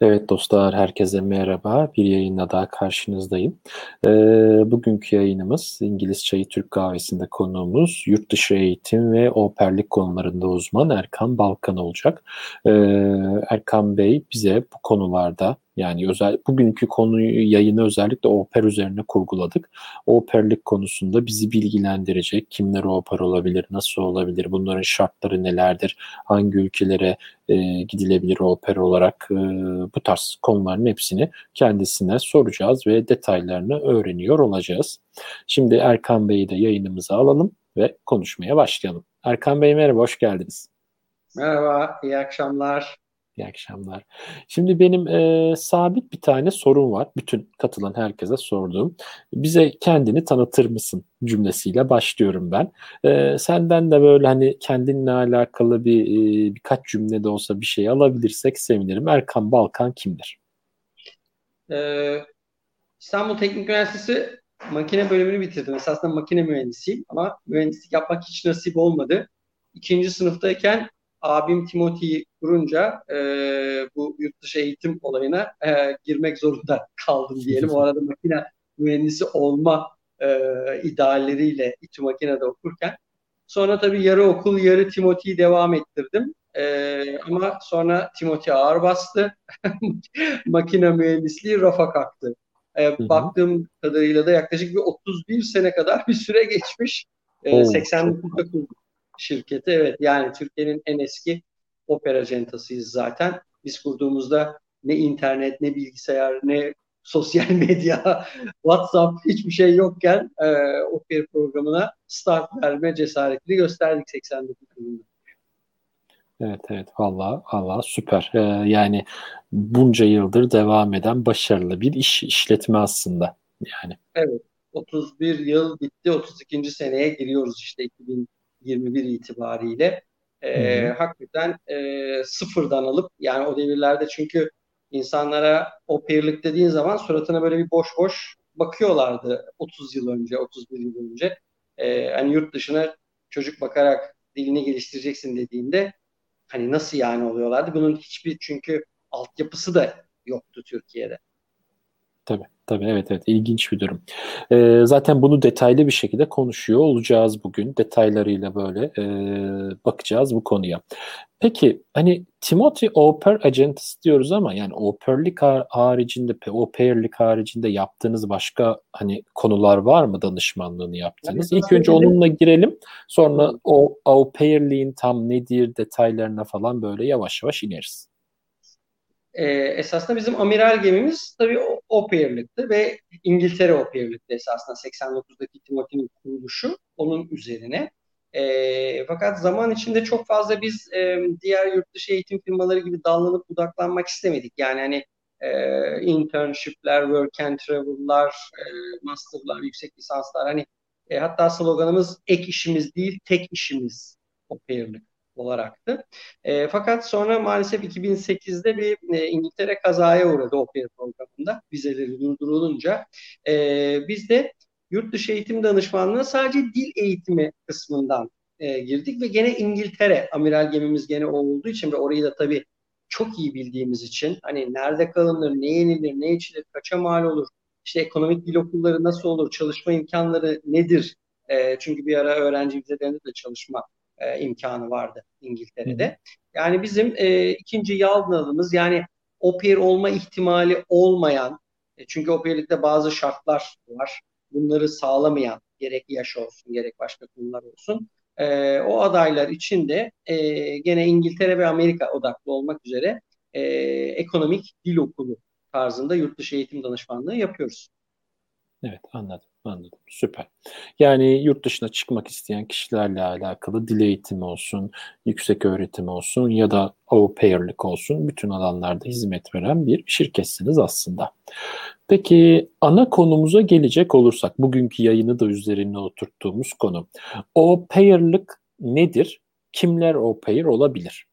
Evet dostlar, herkese merhaba. Bir yayınla daha karşınızdayım. Ee, bugünkü yayınımız İngiliz Çayı Türk Kahvesi'nde konuğumuz yurt dışı eğitim ve operlik konularında uzman Erkan Balkan olacak. Ee, Erkan Bey bize bu konularda yani özel bugünkü konuyu yayını özellikle oper üzerine kurguladık. Operlik konusunda bizi bilgilendirecek. Kimler oper olabilir, nasıl olabilir, bunların şartları nelerdir, hangi ülkelere e, gidilebilir oper olarak e, bu tarz konuların hepsini kendisine soracağız ve detaylarını öğreniyor olacağız. Şimdi Erkan Bey'i de yayınımıza alalım ve konuşmaya başlayalım. Erkan Bey merhaba, hoş geldiniz. Merhaba, iyi akşamlar. İyi akşamlar. Şimdi benim e, sabit bir tane sorun var. Bütün katılan herkese sorduğum. Bize kendini tanıtır mısın cümlesiyle başlıyorum ben. E, senden de böyle hani kendinle alakalı bir e, birkaç cümle de olsa bir şey alabilirsek sevinirim. Erkan Balkan kimdir? Ee, İstanbul Teknik Üniversitesi makine bölümünü bitirdim. Esasında makine mühendisiyim ama mühendislik yapmak hiç nasip olmadı. İkinci sınıftayken abim Timothy'yi kurunca e, bu yurt dışı eğitim olayına e, girmek zorunda kaldım diyelim. O arada makine mühendisi olma e, idealleriyle İTÜ Makine'de okurken. Sonra tabii yarı okul yarı Timothy'yi devam ettirdim. E, ama sonra Timothy ağır bastı. makine mühendisliği rafa kalktı. E, baktığım kadarıyla da yaklaşık bir 31 sene kadar bir süre geçmiş. E, 89'da kurduk şirketi. Evet yani Türkiye'nin en eski opera acentasıyız zaten. Biz kurduğumuzda ne internet, ne bilgisayar, ne sosyal medya, WhatsApp hiçbir şey yokken e, opera programına start verme cesaretini gösterdik 89 yılında. Evet evet valla valla süper. Ee, yani bunca yıldır devam eden başarılı bir iş işletme aslında yani. Evet 31 yıl bitti 32. seneye giriyoruz işte 2000 21 itibariyle e, hakikaten e, sıfırdan alıp yani o devirlerde çünkü insanlara o peerlik dediğin zaman suratına böyle bir boş boş bakıyorlardı 30 yıl önce, 31 yıl önce. E, hani yurt dışına çocuk bakarak dilini geliştireceksin dediğinde hani nasıl yani oluyorlardı? Bunun hiçbir çünkü altyapısı da yoktu Türkiye'de. Tabii. Tabii evet evet ilginç bir durum. Ee, zaten bunu detaylı bir şekilde konuşuyor olacağız bugün. Detaylarıyla böyle e, bakacağız bu konuya. Peki hani Timothy Oper Agency diyoruz ama yani operlik haricinde, operlik haricinde yaptığınız başka hani konular var mı danışmanlığını yaptığınız? Yani, İlk önce onunla girelim. Sonra o operliğin tam nedir detaylarına falan böyle yavaş yavaş ineriz e, esasında bizim amiral gemimiz tabii Oper'likti ve İngiltere Oper'likti esasında 89'daki Timothy'nin kuruluşu onun üzerine. E, fakat zaman içinde çok fazla biz e, diğer yurt dışı eğitim firmaları gibi dallanıp budaklanmak istemedik. Yani hani e, internship'ler, work and travel'lar, e, master'lar, yüksek lisanslar hani e, hatta sloganımız ek işimiz değil tek işimiz Oper'lik olaraktı. E, fakat sonra maalesef 2008'de bir e, İngiltere kazaya uğradı Opera programında vizeleri durdurulunca. E, biz de yurt dışı eğitim danışmanlığı sadece dil eğitimi kısmından e, girdik ve gene İngiltere amiral gemimiz gene o olduğu için ve orayı da tabii çok iyi bildiğimiz için hani nerede kalınır, ne yenilir, ne içilir, kaça mal olur, işte ekonomik dil okulları nasıl olur, çalışma imkanları nedir? E, çünkü bir ara öğrenci vizelerinde de çalışma e, imkanı vardı İngiltere'de. Yani bizim e, ikinci yalnalımız yani oper olma ihtimali olmayan e, çünkü operlikte bazı şartlar var. Bunları sağlamayan gerek yaş olsun gerek başka konular olsun. E, o adaylar için de e, gene İngiltere ve Amerika odaklı olmak üzere e, ekonomik dil okulu tarzında yurt dışı eğitim danışmanlığı yapıyoruz. Evet anladım. Anladım. Süper. Yani yurt dışına çıkmak isteyen kişilerle alakalı dil eğitimi olsun, yüksek öğretim olsun ya da au pair'lik olsun bütün alanlarda hizmet veren bir şirketsiniz aslında. Peki ana konumuza gelecek olursak bugünkü yayını da üzerine oturttuğumuz konu. Au pair'lik nedir? Kimler au pair olabilir?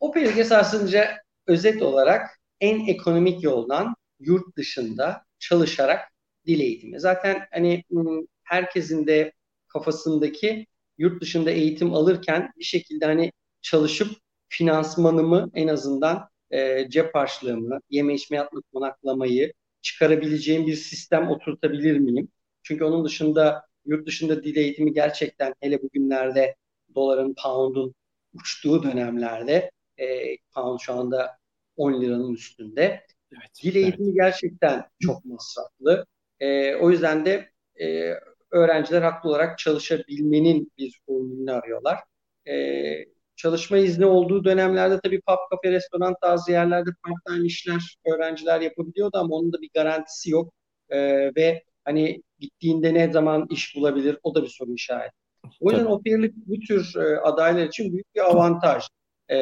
Au pair'lik esasında özet olarak en ekonomik yoldan yurt dışında çalışarak dil eğitimi. Zaten hani herkesin de kafasındaki yurt dışında eğitim alırken bir şekilde hani çalışıp finansmanımı en azından e, cep harçlığımı, yeme içme yatma konaklamayı çıkarabileceğim bir sistem oturtabilir miyim? Çünkü onun dışında yurt dışında dil eğitimi gerçekten hele bugünlerde doların, pound'un uçtuğu dönemlerde e, pound şu anda 10 liranın üstünde. Evet, dil eğitimi evet. gerçekten çok masraflı. E, o yüzden de e, öğrenciler haklı olarak çalışabilmenin bir formülünü arıyorlar. E, çalışma izni olduğu dönemlerde tabii pub, kafe, restoran tarzı yerlerde part-time işler öğrenciler yapabiliyordu ama onun da bir garantisi yok. E, ve hani gittiğinde ne zaman iş bulabilir o da bir soru işareti. O yüzden operlik bu tür e, adaylar için büyük bir avantaj. E,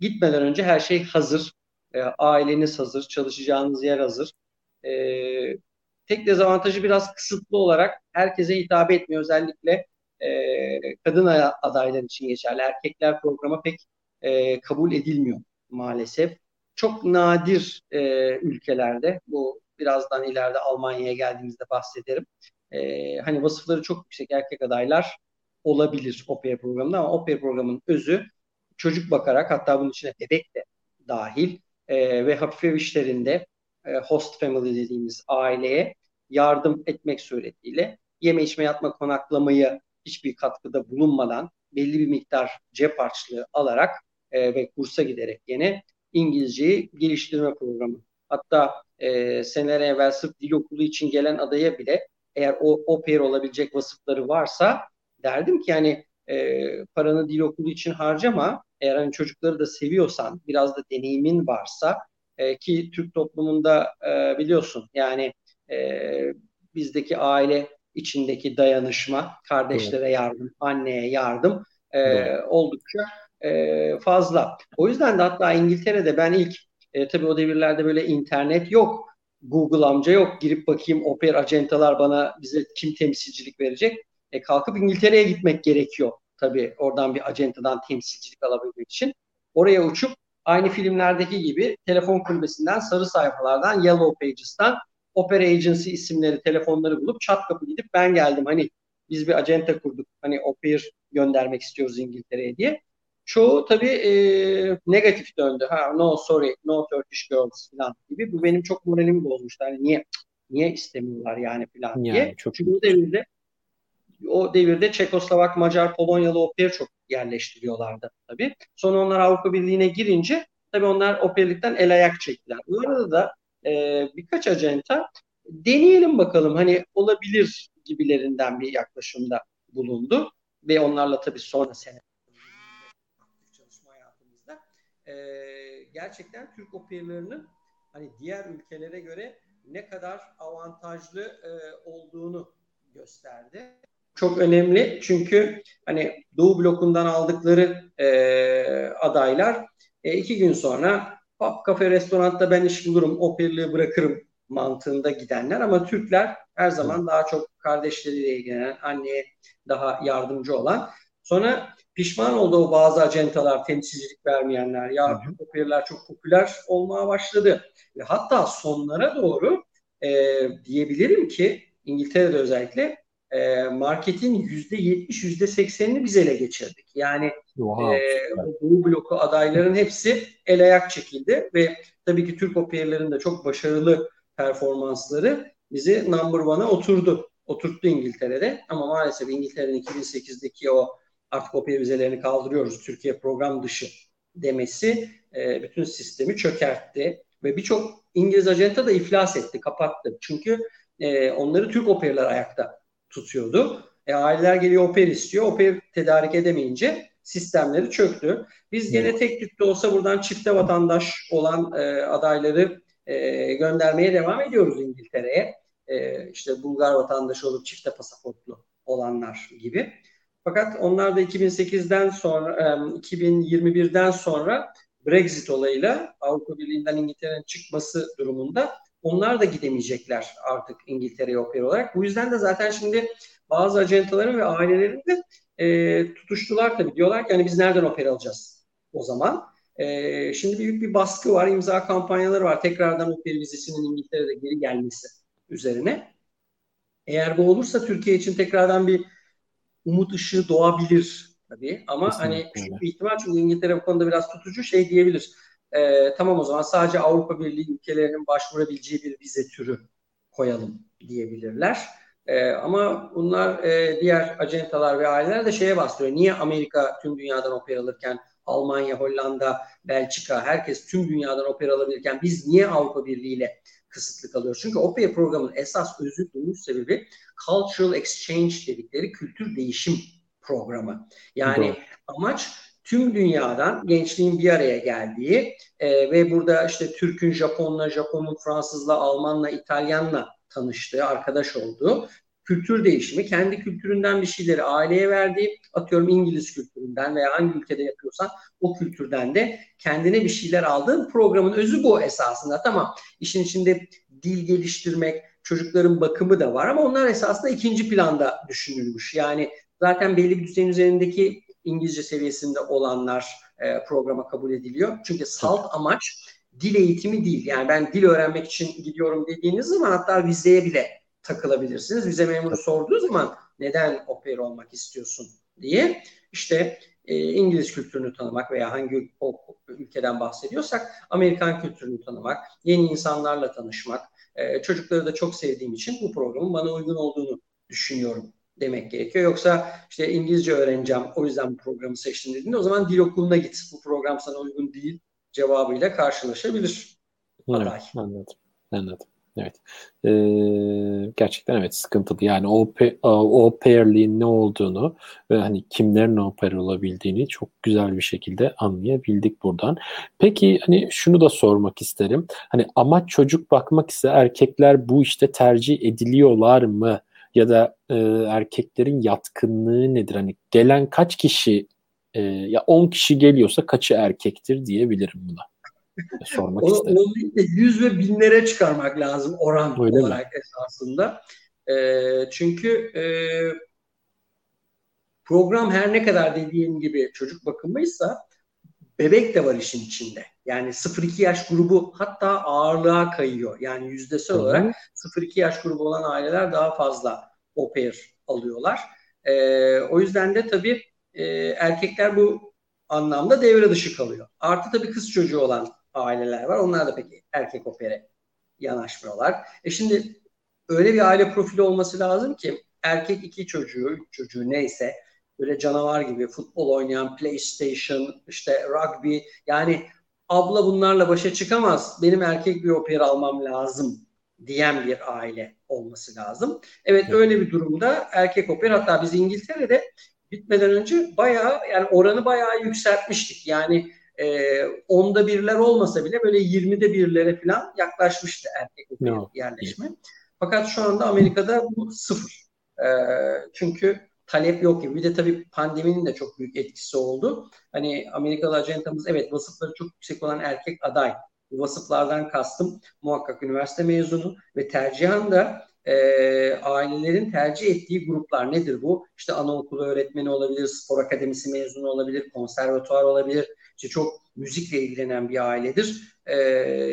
gitmeden önce her şey hazır. E, aileniz hazır, çalışacağınız yer hazır. E, tek dezavantajı biraz kısıtlı olarak herkese hitap etmiyor. Özellikle e, kadın adaylar için geçerli. Erkekler programa pek e, kabul edilmiyor maalesef. Çok nadir e, ülkelerde, bu birazdan ileride Almanya'ya geldiğimizde bahsederim. E, hani vasıfları çok yüksek erkek adaylar olabilir OPER programında ama OPER programının özü çocuk bakarak hatta bunun içine bebek de dahil e, ve hafif ev işlerinde host family dediğimiz aileye yardım etmek suretiyle yeme içme yatma konaklamayı hiçbir katkıda bulunmadan belli bir miktar cep harçlığı alarak e, ve kursa giderek yine İngilizceyi geliştirme programı. Hatta e, seneler evvel sırf dil okulu için gelen adaya bile eğer o oper olabilecek vasıfları varsa derdim ki yani e, paranı dil okulu için harcama. Eğer hani çocukları da seviyorsan, biraz da deneyimin varsa e, ki Türk toplumunda e, biliyorsun yani e, bizdeki aile içindeki dayanışma, kardeşlere yardım, anneye yardım e, oldukça e, fazla. O yüzden de hatta İngiltere'de ben ilk e, tabii o devirlerde böyle internet yok. Google amca yok. Girip bakayım oper acentalar bana bize kim temsilcilik verecek. E, kalkıp İngiltere'ye gitmek gerekiyor. Tabii oradan bir acentadan temsilcilik alabilmek için. Oraya uçup aynı filmlerdeki gibi telefon kulübesinden, sarı sayfalardan, Yellow Pages'tan Opera Agency isimleri, telefonları bulup çat kapı gidip ben geldim. Hani biz bir acenta kurduk. Hani oper göndermek istiyoruz İngiltere'ye diye. Çoğu tabii e, negatif döndü. Ha no sorry, no Turkish girls falan gibi. Bu benim çok moralimi bozmuştu. Hani niye niye istemiyorlar yani falan diye. Yani çok Çünkü o devirde o devirde Çekoslovak, Macar, Polonyalı oper çok yerleştiriyorlardı tabii. Sonra onlar Avrupa Birliği'ne girince tabii onlar operlikten el ayak çektiler. Bu arada da e, birkaç acenta deneyelim bakalım hani olabilir gibilerinden bir yaklaşımda bulundu. Ve onlarla tabii sonra sene çalışma hayatımızda e, gerçekten Türk operlarının hani diğer ülkelere göre ne kadar avantajlı e, olduğunu gösterdi. Çok önemli çünkü hani Doğu blokundan aldıkları e, adaylar e, iki gün sonra pub, kafe, restoranda ben iş bulurum, operliği bırakırım mantığında gidenler ama Türkler her zaman daha çok kardeşleriyle ilgilenen, anneye daha yardımcı olan. Sonra pişman oldu o bazı acentalar, temsilcilik vermeyenler. Ya operler çok popüler olmaya başladı. Ve hatta sonlara doğru e, diyebilirim ki İngiltere'de özellikle e, marketin yüzde yetmiş, yüzde seksenini biz ele geçirdik. Yani wow, e, Doğu bloku adayların hepsi el ayak çekildi ve tabii ki Türk operlerin de çok başarılı performansları bizi number one'a oturdu. Oturttu İngiltere'de ama maalesef İngiltere'nin 2008'deki o artık oper vizelerini kaldırıyoruz Türkiye program dışı demesi e, bütün sistemi çökertti ve birçok İngiliz ajanta da iflas etti, kapattı. Çünkü e, onları Türk operler ayakta tutuyordu. E, aileler geliyor oper istiyor. Oper tedarik edemeyince sistemleri çöktü. Biz gene evet. tek tük de olsa buradan çifte vatandaş olan e, adayları e, göndermeye devam ediyoruz İngiltere'ye. E, işte Bulgar vatandaşı olup çifte pasaportlu olanlar gibi. Fakat onlar da 2008'den sonra, e, 2021'den sonra Brexit olayıyla Avrupa Birliği'nden İngiltere'nin çıkması durumunda onlar da gidemeyecekler artık İngiltere'ye oper olarak. Bu yüzden de zaten şimdi bazı acentaların ve ailelerin de e, tutuştular tabii. Diyorlar ki hani biz nereden oper alacağız o zaman? E, şimdi büyük bir baskı var, imza kampanyaları var. Tekrardan oper vizesinin İngiltere'de geri gelmesi üzerine. Eğer bu olursa Türkiye için tekrardan bir umut ışığı doğabilir tabii. Ama hani Kesinlikle. hani küçük bir ihtimal çünkü İngiltere bu konuda biraz tutucu şey diyebilir e, tamam o zaman sadece Avrupa Birliği ülkelerinin başvurabileceği bir vize türü koyalım diyebilirler. E, ama bunlar e, diğer acentalar ve aileler de şeye bastırıyor. Niye Amerika tüm dünyadan opera alırken Almanya, Hollanda, Belçika herkes tüm dünyadan opera alabilirken biz niye Avrupa Birliği ile kısıtlı kalıyoruz? Çünkü opera programının esas özü duyuş sebebi cultural exchange dedikleri kültür değişim programı. Yani Doğru. amaç tüm dünyadan gençliğin bir araya geldiği e, ve burada işte Türk'ün Japon'la, Japon'un Fransız'la, Alman'la, İtalyan'la tanıştığı, arkadaş olduğu kültür değişimi, kendi kültüründen bir şeyleri aileye verdiği, atıyorum İngiliz kültüründen veya hangi ülkede yapıyorsan o kültürden de kendine bir şeyler aldığın programın özü bu esasında. Tamam işin içinde dil geliştirmek, çocukların bakımı da var ama onlar esasında ikinci planda düşünülmüş. Yani zaten belli bir düzeyin üzerindeki İngilizce seviyesinde olanlar e, programa kabul ediliyor. Çünkü salt amaç dil eğitimi değil. Yani ben dil öğrenmek için gidiyorum dediğiniz zaman hatta vizeye bile takılabilirsiniz. Vize memuru sorduğu zaman neden opera olmak istiyorsun diye işte e, İngiliz kültürünü tanımak veya hangi o, ülkeden bahsediyorsak Amerikan kültürünü tanımak, yeni insanlarla tanışmak, e, çocukları da çok sevdiğim için bu programın bana uygun olduğunu düşünüyorum demek gerekiyor. Yoksa işte İngilizce öğreneceğim o yüzden bu programı seçtim dediğinde o zaman dil okuluna git. Bu program sana uygun değil cevabıyla karşılaşabilir aday. Evet, anladım. Anladım. Evet. Ee, gerçekten evet sıkıntılı. Yani o, o pairliğin ne olduğunu ve hani kimlerin o pair olabildiğini çok güzel bir şekilde anlayabildik buradan. Peki hani şunu da sormak isterim. Hani amaç çocuk bakmak ise erkekler bu işte tercih ediliyorlar mı? Ya da e, erkeklerin yatkınlığı nedir? Hani gelen kaç kişi e, ya 10 kişi geliyorsa kaçı erkektir diyebilirim buna sormak o, isterim. Onu yüz ve binlere çıkarmak lazım oran Öyle olarak mi? esasında. E, çünkü e, program her ne kadar dediğim gibi çocuk bakımıysa bebek de var işin içinde. Yani 0-2 yaş grubu hatta ağırlığa kayıyor. Yani yüzdesel olarak 0-2 yaş grubu olan aileler daha fazla au pair alıyorlar. E, o yüzden de tabii e, erkekler bu anlamda devre dışı kalıyor. Artı tabii kız çocuğu olan aileler var. Onlar da peki erkek opere yanaşmıyorlar. E şimdi öyle bir aile profili olması lazım ki erkek iki çocuğu, üç çocuğu neyse böyle canavar gibi futbol oynayan, PlayStation, işte rugby yani abla bunlarla başa çıkamaz. Benim erkek bir opera almam lazım diyen bir aile olması lazım. Evet, öyle bir durumda erkek opera hatta biz İngiltere'de bitmeden önce bayağı yani oranı bayağı yükseltmiştik. Yani e, onda birler olmasa bile böyle 20'de birlere falan yaklaşmıştı erkek no. yerleşme. Fakat şu anda Amerika'da bu sıfır. E, çünkü talep yok gibi. Bir de tabii pandeminin de çok büyük etkisi oldu. Hani Amerikalı ajantamız evet vasıfları çok yüksek olan erkek aday. Bu vasıflardan kastım muhakkak üniversite mezunu ve tercihan da e, ailelerin tercih ettiği gruplar nedir bu? İşte anaokulu öğretmeni olabilir, spor akademisi mezunu olabilir, konservatuar olabilir, işte çok müzikle ilgilenen bir ailedir. E,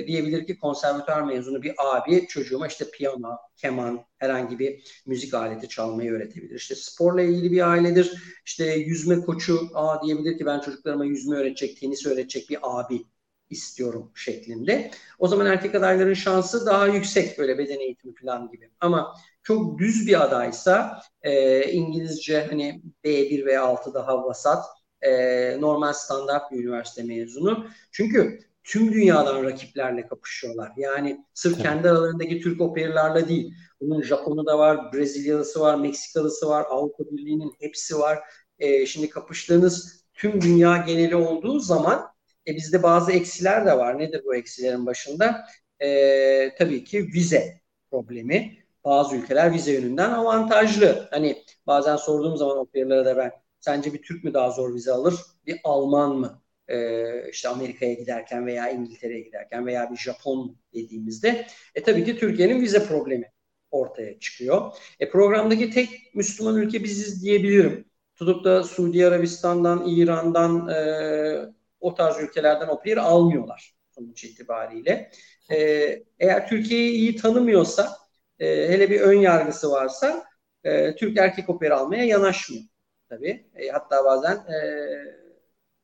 diyebilir ki konservatuar mezunu bir abi çocuğuma işte piyano, keman, herhangi bir müzik aleti çalmayı öğretebilir. İşte sporla ilgili bir ailedir. İşte yüzme koçu aa diyebilir ki ben çocuklarıma yüzme öğretecek, tenis öğretecek bir abi istiyorum şeklinde. O zaman erkek adayların şansı daha yüksek böyle beden eğitimi falan gibi. Ama çok düz bir adaysa e, İngilizce hani B1 veya 6 daha vasat e, normal standart bir üniversite mezunu. Çünkü tüm dünyadan rakiplerle kapışıyorlar. Yani sırf evet. kendi aralarındaki Türk operlarla değil. Bunun Japonu da var, Brezilyalısı var, Meksikalısı var, Avrupa Birliği'nin hepsi var. E, şimdi kapıştığınız tüm dünya geneli olduğu zaman e, bizde bazı eksiler de var. Nedir bu eksilerin başında? E, tabii ki vize problemi. Bazı ülkeler vize yönünden avantajlı. Hani bazen sorduğum zaman operlara da ben Sence bir Türk mü daha zor vize alır? Bir Alman mı? Ee, işte Amerika'ya giderken veya İngiltere'ye giderken veya bir Japon dediğimizde e tabii ki Türkiye'nin vize problemi ortaya çıkıyor. E, programdaki tek Müslüman ülke biziz diyebilirim. Tutup da Suudi Arabistan'dan, İran'dan e, o tarz ülkelerden opeyer almıyorlar sonuç itibariyle. E, eğer Türkiye'yi iyi tanımıyorsa, e, hele bir ön yargısı varsa e, Türk erkek opera almaya yanaşmıyor tabii. E, hatta bazen e,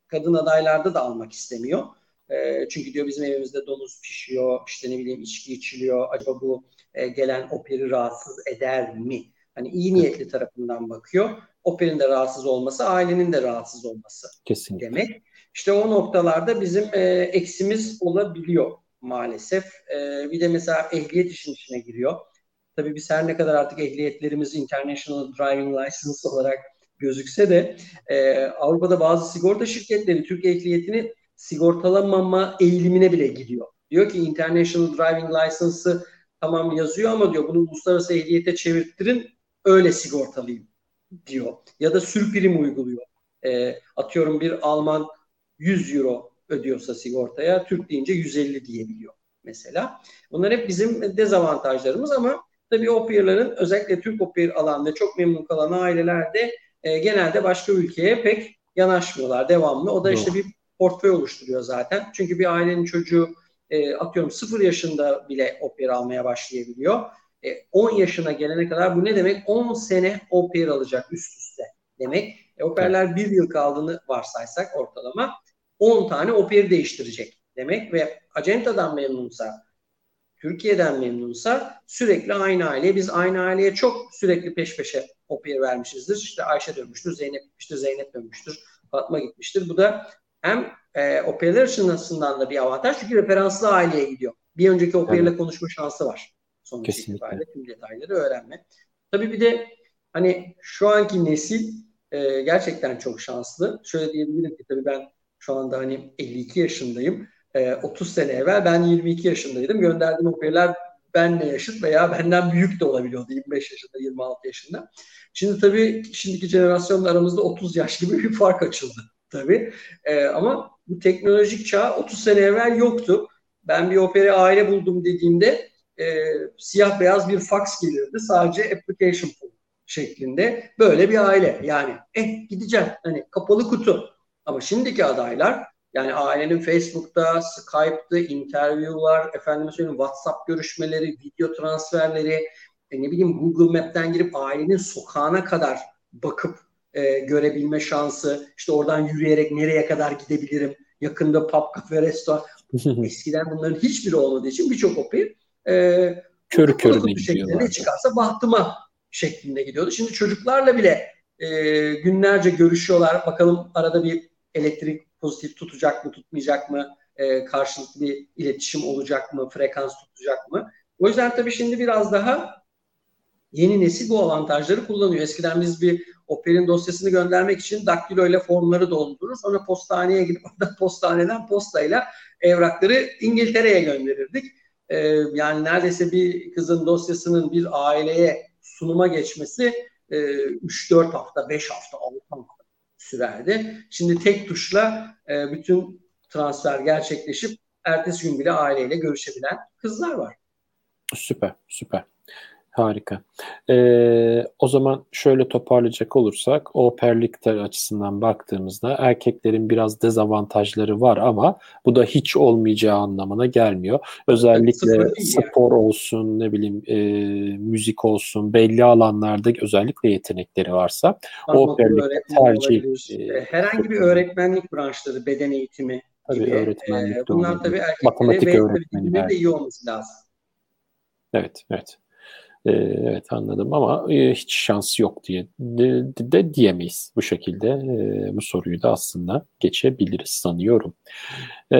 kadın adaylarda da almak istemiyor. E, çünkü diyor bizim evimizde domuz pişiyor, işte ne bileyim içki içiliyor. Acaba bu e, gelen operi rahatsız eder mi? Hani iyi niyetli tarafından bakıyor. Operin de rahatsız olması, ailenin de rahatsız olması Kesinlikle. demek. İşte o noktalarda bizim e, eksimiz olabiliyor maalesef. E, bir de mesela ehliyet işin içine giriyor. Tabii biz her ne kadar artık ehliyetlerimiz International Driving License olarak gözükse de e, Avrupa'da bazı sigorta şirketleri Türk ehliyetini sigortalamama eğilimine bile gidiyor. Diyor ki International Driving License'ı tamam yazıyor ama diyor bunu uluslararası ehliyete çevirttirin öyle sigortalıyım diyor. Ya da sürprim uyguluyor. E, atıyorum bir Alman 100 euro ödüyorsa sigortaya Türk deyince 150 diyebiliyor mesela. Bunlar hep bizim dezavantajlarımız ama tabii au pair'ların özellikle Türk pair alanında çok memnun kalan ailelerde e, genelde başka ülkeye pek yanaşmıyorlar devamlı. O da işte bir portföy oluşturuyor zaten. Çünkü bir ailenin çocuğu e, atıyorum 0 yaşında bile pair almaya başlayabiliyor. E, 10 yaşına gelene kadar bu ne demek? 10 sene pair alacak üst üste demek. E, au pair'ler bir yıl kaldığını varsaysak ortalama 10 tane pair değiştirecek demek ve acentadan memnunsa Türkiye'den memnunsa sürekli aynı aileye biz aynı aileye çok sürekli peş peşe pair vermişizdir. İşte Ayşe dönmüştür, Zeynep gitmiştir, Zeynep dönmüştür, Fatma gitmiştir. Bu da hem e, au pairler açısından da bir avantaj çünkü referanslı aileye gidiyor. Bir önceki pairle evet. konuşma şansı var. Sonuç itibariyle tüm detayları öğrenme. Tabii bir de hani şu anki nesil e, gerçekten çok şanslı. Şöyle diyebilirim ki tabii ben şu anda hani 52 yaşındayım. E, 30 sene evvel ben 22 yaşındaydım. Gönderdiğim operler benle yaşıt veya benden büyük de olabiliyordu 25 yaşında, 26 yaşında. Şimdi tabii şimdiki jenerasyonla aramızda 30 yaş gibi bir fark açıldı tabii. E, ama bu teknolojik çağ 30 sene evvel yoktu. Ben bir opera aile buldum dediğimde e, siyah beyaz bir fax gelirdi. Sadece application form şeklinde böyle bir aile. Yani eh gideceğim hani kapalı kutu. Ama şimdiki adaylar yani ailenin Facebook'ta, Skype'da interview'lar, efendim söyleyeyim WhatsApp görüşmeleri, video transferleri, e, ne bileyim Google Map'ten girip ailenin sokağına kadar bakıp e, görebilme şansı, işte oradan yürüyerek nereye kadar gidebilirim, yakında pub, kafe, restoran. Eskiden bunların hiçbiri olmadığı için birçok opir e, körü körüne gidiyorlar. Ne çıkarsa bahtıma şeklinde gidiyordu. Şimdi çocuklarla bile e, günlerce görüşüyorlar. Bakalım arada bir elektrik pozitif tutacak mı, tutmayacak mı? E, karşılıklı bir iletişim olacak mı? Frekans tutacak mı? O yüzden tabii şimdi biraz daha yeni nesil bu avantajları kullanıyor. Eskiden biz bir Oper'in dosyasını göndermek için daktilo ile formları doldurur. Sonra postaneye gidip orada postaneden postayla evrakları İngiltere'ye gönderirdik. Ee, yani neredeyse bir kızın dosyasının bir aileye sunuma geçmesi e, 3-4 hafta, 5 hafta, 6 hafta sürerdi. Şimdi tek tuşla e, bütün transfer gerçekleşip ertesi gün bile aileyle görüşebilen kızlar var. Süper, süper. Harika. Ee, o zaman şöyle toparlayacak olursak o perlikler açısından baktığımızda erkeklerin biraz dezavantajları var ama bu da hiç olmayacağı anlamına gelmiyor. Özellikle spor olsun ne bileyim e, müzik olsun belli alanlarda özellikle yetenekleri varsa o perlikte tercih. E, Herhangi bir öğretmenlik branşları beden eğitimi tabii, gibi. Öğretmenlik e, bunlar tabii erkeklere ve öğretmeni de iyi olması lazım. Evet, evet. Ee, evet anladım ama e, hiç şans yok diye de, de diyemeyiz bu şekilde. E, bu soruyu da aslında geçebiliriz sanıyorum. E,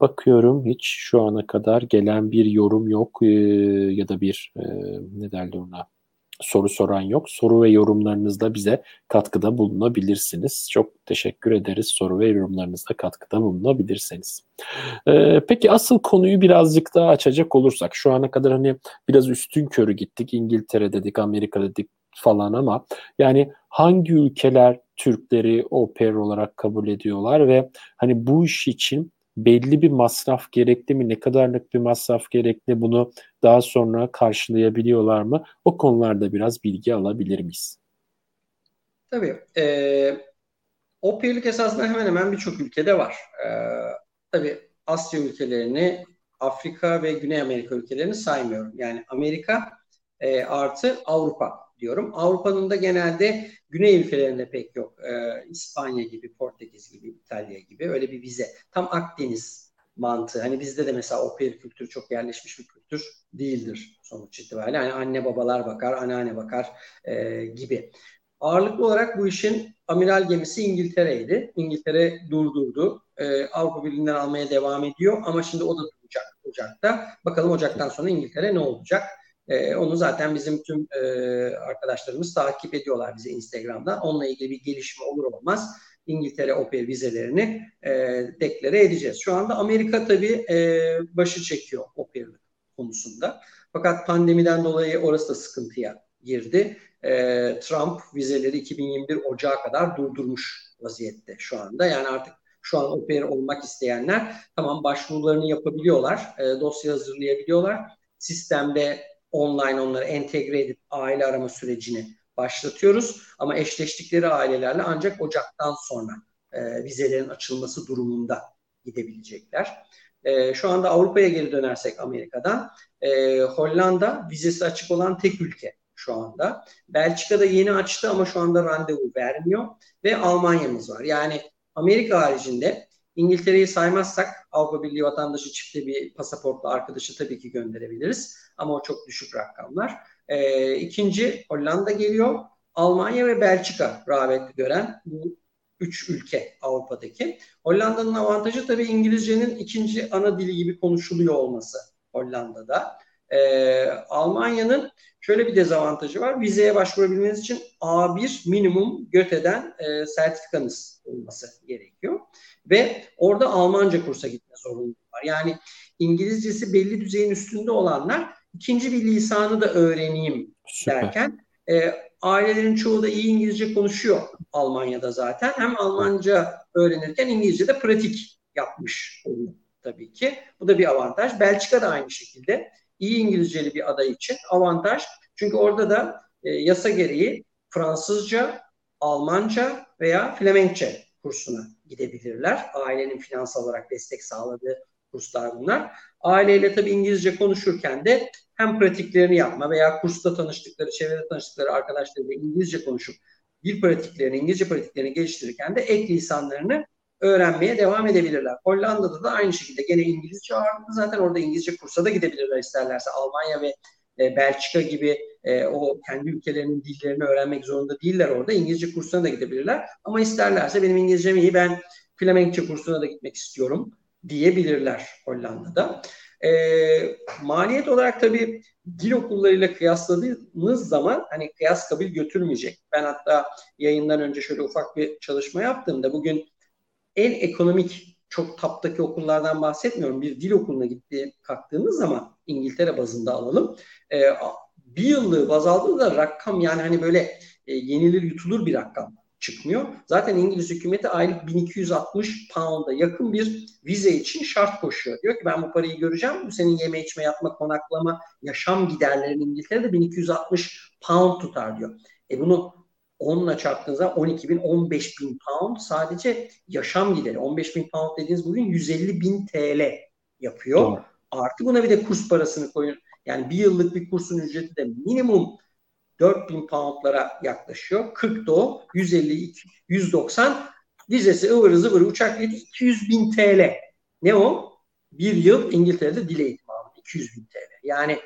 bakıyorum hiç şu ana kadar gelen bir yorum yok e, ya da bir e, ne derler ona soru soran yok. Soru ve yorumlarınızla bize katkıda bulunabilirsiniz. Çok teşekkür ederiz soru ve yorumlarınızla katkıda bulunabilirseniz. Ee, peki asıl konuyu birazcık daha açacak olursak şu ana kadar hani biraz üstün körü gittik. İngiltere dedik, Amerika dedik falan ama yani hangi ülkeler Türkleri oper olarak kabul ediyorlar ve hani bu iş için belli bir masraf gerekli mi? Ne kadarlık bir masraf gerekli? Bunu daha sonra karşılayabiliyorlar mı? O konularda biraz bilgi alabilir miyiz? Tabii. E, o pirlik esasında hemen hemen birçok ülkede var. E, tabii Asya ülkelerini, Afrika ve Güney Amerika ülkelerini saymıyorum. Yani Amerika e, artı Avrupa diyorum. Avrupa'nın da genelde güney ülkelerinde pek yok. Ee, İspanya gibi, Portekiz gibi, İtalya gibi öyle bir vize. Tam Akdeniz mantığı. Hani bizde de mesela o peer kültürü çok yerleşmiş bir kültür değildir sonuç itibariyle. Hani anne babalar bakar, anneanne bakar e, gibi. Ağırlıklı olarak bu işin amiral gemisi İngiltere'ydi. İngiltere durdurdu. E, Avrupa Birliği'nden almaya devam ediyor ama şimdi o da duracak Ocak'ta. Bakalım Ocak'tan sonra İngiltere ne olacak? E, onu zaten bizim tüm e, arkadaşlarımız takip ediyorlar bize Instagram'da. Onunla ilgili bir gelişme olur olmaz İngiltere OPEC vizelerini e, deklare edeceğiz. Şu anda Amerika tabii e, başı çekiyor OPEC konusunda. Fakat pandemiden dolayı orası da sıkıntıya girdi. E, Trump vizeleri 2021 Ocağı kadar durdurmuş vaziyette şu anda. Yani artık şu an OPEC olmak isteyenler tamam başvurularını yapabiliyorlar, e, dosya hazırlayabiliyorlar. Sistemde online onları entegre edip aile arama sürecini başlatıyoruz. Ama eşleştikleri ailelerle ancak Ocak'tan sonra e, vizelerin açılması durumunda gidebilecekler. E, şu anda Avrupa'ya geri dönersek Amerika'dan e, Hollanda vizesi açık olan tek ülke şu anda. Belçika'da yeni açtı ama şu anda randevu vermiyor ve Almanya'mız var. Yani Amerika haricinde İngiltere'yi saymazsak Avrupa Birliği vatandaşı çifte bir pasaportla arkadaşı tabii ki gönderebiliriz. Ama o çok düşük rakamlar. E, ikinci Hollanda geliyor. Almanya ve Belçika rağbet gören bu üç ülke Avrupa'daki. Hollanda'nın avantajı tabii İngilizcenin ikinci ana dili gibi konuşuluyor olması Hollanda'da. Ee, Almanya'nın şöyle bir dezavantajı var. Vizeye başvurabilmeniz için A1 minimum GÖTE'den e, sertifikanız olması gerekiyor. Ve orada Almanca kursa gitme zorunluluğu var. Yani İngilizcesi belli düzeyin üstünde olanlar ikinci bir lisanı da öğreneyim Süper. derken e, ailelerin çoğu da iyi İngilizce konuşuyor Almanya'da zaten. Hem Almanca öğrenirken İngilizce de pratik yapmış oluyor tabii ki. Bu da bir avantaj. Belçika da aynı şekilde iyi İngilizceli bir aday için avantaj. Çünkü orada da e, yasa gereği Fransızca, Almanca veya Flemenkçe kursuna gidebilirler. Ailenin finansal olarak destek sağladığı kurslar bunlar. Aileyle tabii İngilizce konuşurken de hem pratiklerini yapma veya kursta tanıştıkları, çevrede tanıştıkları arkadaşlarıyla İngilizce konuşup dil pratiklerini, İngilizce pratiklerini geliştirirken de ek lisanlarını öğrenmeye devam edebilirler. Hollanda'da da aynı şekilde gene İngilizce ağırlıklı zaten orada İngilizce kursa da gidebilirler isterlerse. Almanya ve e, Belçika gibi e, o kendi ülkelerinin dillerini öğrenmek zorunda değiller orada. İngilizce kursuna da gidebilirler. Ama isterlerse benim İngilizcem iyi ben Flemenkçe kursuna da gitmek istiyorum diyebilirler Hollanda'da. E, maliyet olarak tabii dil okullarıyla kıyasladığınız zaman hani kıyas kabul götürmeyecek. Ben hatta yayından önce şöyle ufak bir çalışma yaptığımda bugün en ekonomik çok taptaki okullardan bahsetmiyorum. Bir dil okuluna gitti kalktığınız zaman İngiltere bazında alalım. E, bir yıllığı baz aldığında rakam yani hani böyle e, yenilir yutulur bir rakam çıkmıyor. Zaten İngiliz hükümeti aylık 1260 pound'a yakın bir vize için şart koşuyor. Diyor ki ben bu parayı göreceğim. Bu senin yeme içme yapma konaklama yaşam giderlerin İngiltere'de 1260 pound tutar diyor. E bunu 10'la çarptığınız zaman 12 bin 15 bin pound sadece yaşam gideri. 15 bin pound dediğiniz bugün 150 bin TL yapıyor. Doğru. Artı buna bir de kurs parasını koyun. Yani bir yıllık bir kursun ücreti de minimum 4000 poundlara yaklaşıyor. 40 da o. 150, 190. Vizesi ıvır zıvır uçak bileti 200 bin TL. Ne o? Bir yıl İngiltere'de dil eğitimi aldı. 200 bin TL. Yani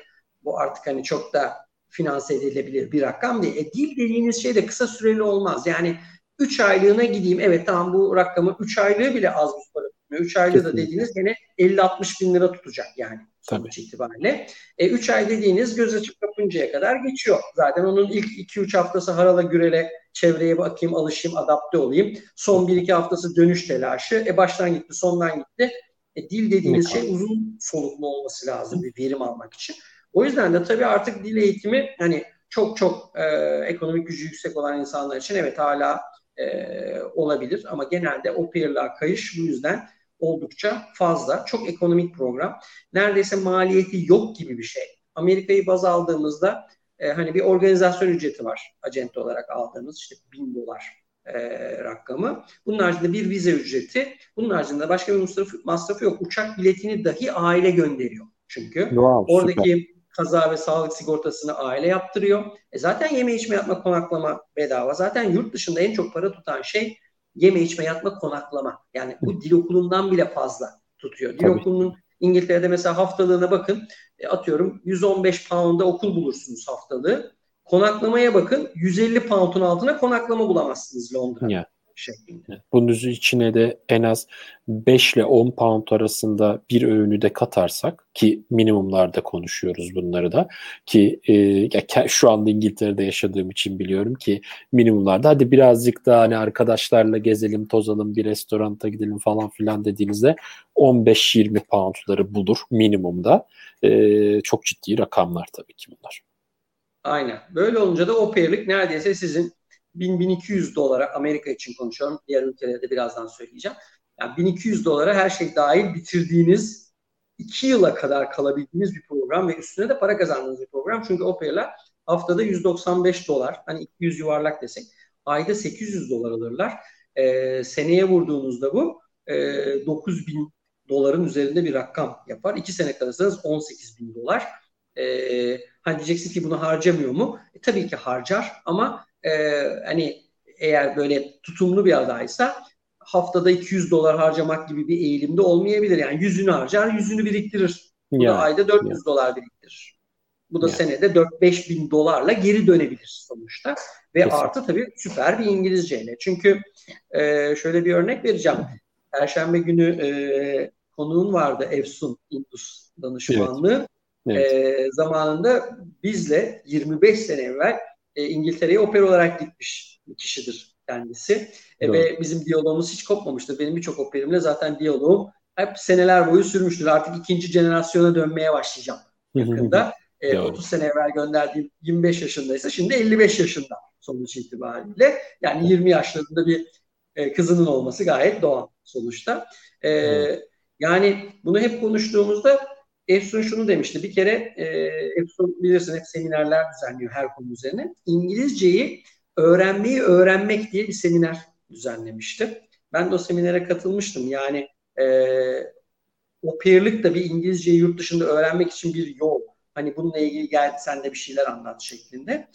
bu artık hani çok da finanse edilebilir bir rakam değil. E, dil dediğiniz şey de kısa süreli olmaz. Yani 3 aylığına gideyim. Evet tamam bu rakamı 3 aylığı bile az bir para tutmuyor. 3 aylığı da dediğiniz gene 50-60 bin lira tutacak yani sonuç Tabii. itibariyle. 3 e, ay dediğiniz göz açıp kapıncaya kadar geçiyor. Zaten onun ilk 2-3 haftası harala gürele çevreye bakayım, alışayım, adapte olayım. Son 1-2 haftası dönüş telaşı. E baştan gitti, sondan gitti. E, dil dediğiniz şey uzun soluklu olması lazım bir verim almak için. O yüzden de tabii artık dil eğitimi hani çok çok e, ekonomik gücü yüksek olan insanlar için evet hala e, olabilir ama genelde o peer'lığa kayış bu yüzden oldukça fazla. Çok ekonomik program. Neredeyse maliyeti yok gibi bir şey. Amerika'yı baz aldığımızda e, hani bir organizasyon ücreti var acente olarak aldığımız işte bin dolar e, rakamı. Bunun haricinde bir vize ücreti. Bunun haricinde başka bir masrafı, masrafı yok. Uçak biletini dahi aile gönderiyor. Çünkü wow, oradaki süper. Kaza ve sağlık sigortasını aile yaptırıyor. E zaten yeme içme yatma konaklama bedava. Zaten yurt dışında en çok para tutan şey yeme içme yatma konaklama. Yani bu dil okulundan bile fazla tutuyor. Dil Tabii. okulunun İngiltere'de mesela haftalığına bakın. E, atıyorum 115 pound'a okul bulursunuz haftalığı. Konaklamaya bakın 150 pound'un altına konaklama bulamazsınız Londra'da. Yeah şeklinde. Bunun içine de en az 5 ile 10 pound arasında bir öğünü de katarsak ki minimumlarda konuşuyoruz bunları da ki e, ya, şu anda İngiltere'de yaşadığım için biliyorum ki minimumlarda hadi birazcık daha hani arkadaşlarla gezelim tozalım bir restoranta gidelim falan filan dediğinizde 15-20 poundları bulur minimumda. E, çok ciddi rakamlar tabii ki bunlar. Aynen. Böyle olunca da o payırlık neredeyse sizin 1000-1200 dolara Amerika için konuşuyorum. Diğer ülkelerde birazdan söyleyeceğim. Yani 1200 dolara her şey dahil bitirdiğiniz 2 yıla kadar kalabildiğiniz bir program ve üstüne de para kazandığınız bir program. Çünkü Opera haftada 195 dolar, hani 200 yuvarlak desek, ayda 800 dolar alırlar. Ee, seneye vurduğunuzda bu e, 9000 doların üzerinde bir rakam yapar. 2 sene kalırsanız 18 bin dolar. Ee, hani diyeceksin ki bunu harcamıyor mu? E, tabii ki harcar ama e, hani eğer böyle tutumlu bir adaysa haftada 200 dolar harcamak gibi bir eğilimde olmayabilir. Yani yüzünü harcar, yüzünü biriktirir. Bu ya, da ayda 400 ya. dolar biriktirir. Bu da ya. senede 4-5 bin dolarla geri dönebilir sonuçta. Ve Kesin. artı tabii süper bir İngilizceyle. Çünkü e, şöyle bir örnek vereceğim. Perşembe günü e, konuğun vardı Efsun Indus danışmanlığı. Evet. Evet. E, zamanında bizle 25 sene evvel e, İngiltere'ye oper olarak gitmiş bir kişidir kendisi. E, ve bizim diyalogumuz hiç kopmamıştır. Benim birçok operimle zaten diyaloğum hep seneler boyu sürmüştür. Artık ikinci jenerasyona dönmeye başlayacağım yakında. e, 30 sene evvel gönderdiğim 25 yaşındaysa şimdi 55 yaşında sonuç itibariyle. Yani 20 yaşlarında bir e, kızının olması gayet doğal sonuçta. E, yani bunu hep konuştuğumuzda Efsun şunu demişti. Bir kere e, Efsun bilirsin hep seminerler düzenliyor her konu üzerine. İngilizceyi öğrenmeyi öğrenmek diye bir seminer düzenlemişti. Ben de o seminere katılmıştım. Yani e, o peerlik da bir İngilizceyi yurt dışında öğrenmek için bir yol. Hani bununla ilgili gel sen de bir şeyler anlat şeklinde.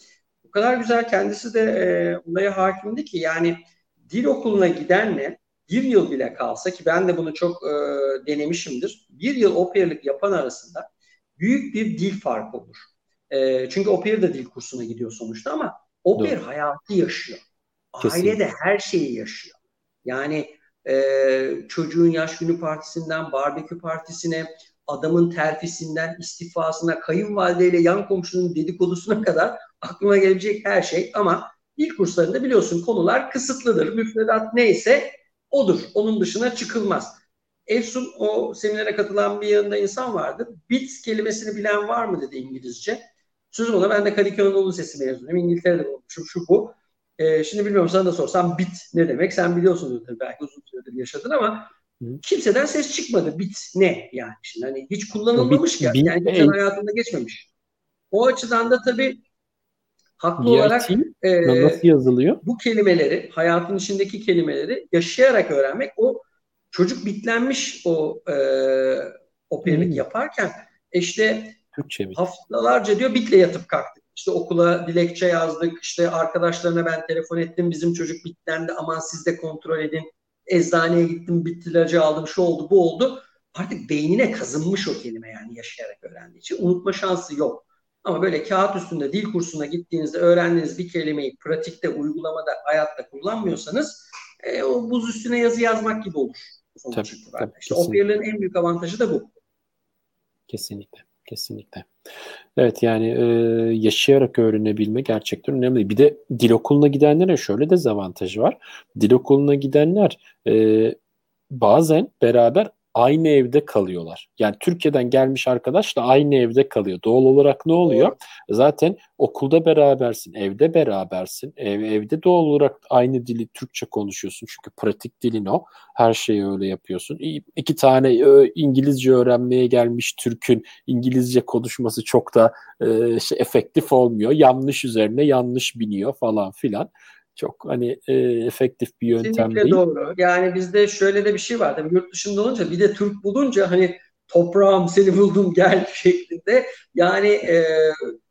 O kadar güzel kendisi de e, olaya hakimdi ki yani dil okuluna gidenle bir yıl bile kalsa ki ben de bunu çok e, denemişimdir. Bir yıl operlik yapan arasında büyük bir dil farkı olur. E, çünkü oper de dil kursuna gidiyor sonuçta ama oper Doğru. hayatı yaşıyor. Kesinlikle. Ailede her şeyi yaşıyor. Yani e, çocuğun yaş günü partisinden barbekü partisine, adamın terfisinden istifasına, kayınvalideyle yan komşunun dedikodusuna kadar aklına gelebilecek her şey ama dil kurslarında biliyorsun konular kısıtlıdır. Müfredat neyse odur. Onun dışına çıkılmaz. Efsun o seminere katılan bir yanında insan vardı. Bit kelimesini bilen var mı dedi İngilizce. Sözüm ona ben de Kadıköy Anadolu Lisesi mezunuyum. İngiltere'de olmuşum şu bu. Ee, şimdi bilmiyorum sana da sorsam bit ne demek? Sen biliyorsun tabii belki uzun süredir yaşadın ama kimseden ses çıkmadı. Bit ne yani? Şimdi hani hiç kullanılmamış ki. Yani kimsenin hayatında geçmemiş. O açıdan da tabii haklı BIT, olarak e, nasıl yazılıyor? Bu kelimeleri, hayatın içindeki kelimeleri yaşayarak öğrenmek o çocuk bitlenmiş o e, operlik hmm. yaparken işte Türkçe mi? haftalarca diyor bitle yatıp kalktık. İşte okula dilekçe yazdık. İşte arkadaşlarına ben telefon ettim. Bizim çocuk bitlendi. Aman siz de kontrol edin. Eczaneye gittim. Bit ilacı aldım. Şu oldu bu oldu. Artık beynine kazınmış o kelime yani yaşayarak öğrendiği için. Unutma şansı yok. Ama böyle kağıt üstünde dil kursuna gittiğinizde öğrendiğiniz bir kelimeyi pratikte, uygulamada, hayatta kullanmıyorsanız e, o buz üstüne yazı yazmak gibi olur. Tabii, tabii, işte en büyük avantajı da bu. Kesinlikle. Kesinlikle. Evet yani e, yaşayarak öğrenebilme gerçekten önemli. Bir de dil okuluna gidenlere şöyle dezavantajı var. Dil okuluna gidenler e, bazen beraber aynı evde kalıyorlar. Yani Türkiye'den gelmiş arkadaş da aynı evde kalıyor. Doğal olarak ne oluyor? Evet. Zaten okulda berabersin, evde berabersin. Ev, evde doğal olarak aynı dili Türkçe konuşuyorsun. Çünkü pratik dilin o. Her şeyi öyle yapıyorsun. İki tane İngilizce öğrenmeye gelmiş Türk'ün İngilizce konuşması çok da e, şey, efektif olmuyor. Yanlış üzerine yanlış biniyor falan filan çok hani e, efektif bir yöntem Kesinlikle değil. doğru. Yani bizde şöyle de bir şey var. Tabii yurt dışında olunca bir de Türk bulunca hani toprağım seni buldum gel şeklinde. Yani e,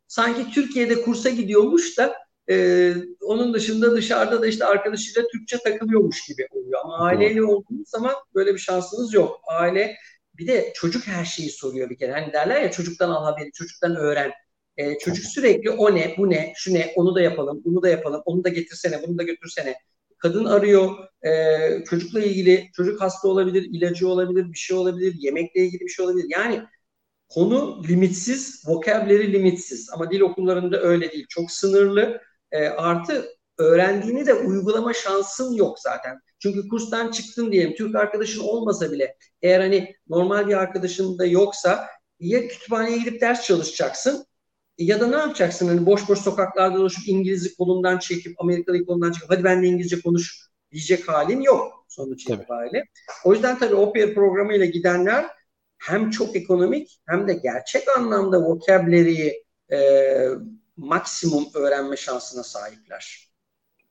sanki Türkiye'de kursa gidiyormuş da e, onun dışında dışarıda da işte arkadaşıyla Türkçe takılıyormuş gibi oluyor. Ama aileyle olduğunuz zaman böyle bir şansınız yok. Aile bir de çocuk her şeyi soruyor bir kere. Hani derler ya çocuktan al haberi, çocuktan öğren. E, çocuk sürekli o ne, bu ne, şu ne, onu da yapalım, bunu da yapalım, onu da getirsene, bunu da götürsene. Kadın arıyor, e, çocukla ilgili, çocuk hasta olabilir, ilacı olabilir, bir şey olabilir, yemekle ilgili bir şey olabilir. Yani konu limitsiz, vocabulary limitsiz. Ama dil okullarında öyle değil. Çok sınırlı. E, artı öğrendiğini de uygulama şansın yok zaten. Çünkü kurstan çıktın diyelim, Türk arkadaşın olmasa bile eğer hani normal bir arkadaşın da yoksa ya kütüphaneye gidip ders çalışacaksın ya da ne yapacaksın? Hani boş boş sokaklarda dolaşıp İngilizce kolundan çekip Amerikalı kolundan çekip hadi ben de İngilizce konuş diyecek halin yok sonuç itibariyle. O yüzden tabii OPR programıyla gidenler hem çok ekonomik hem de gerçek anlamda vocabulary'i e, maksimum öğrenme şansına sahipler.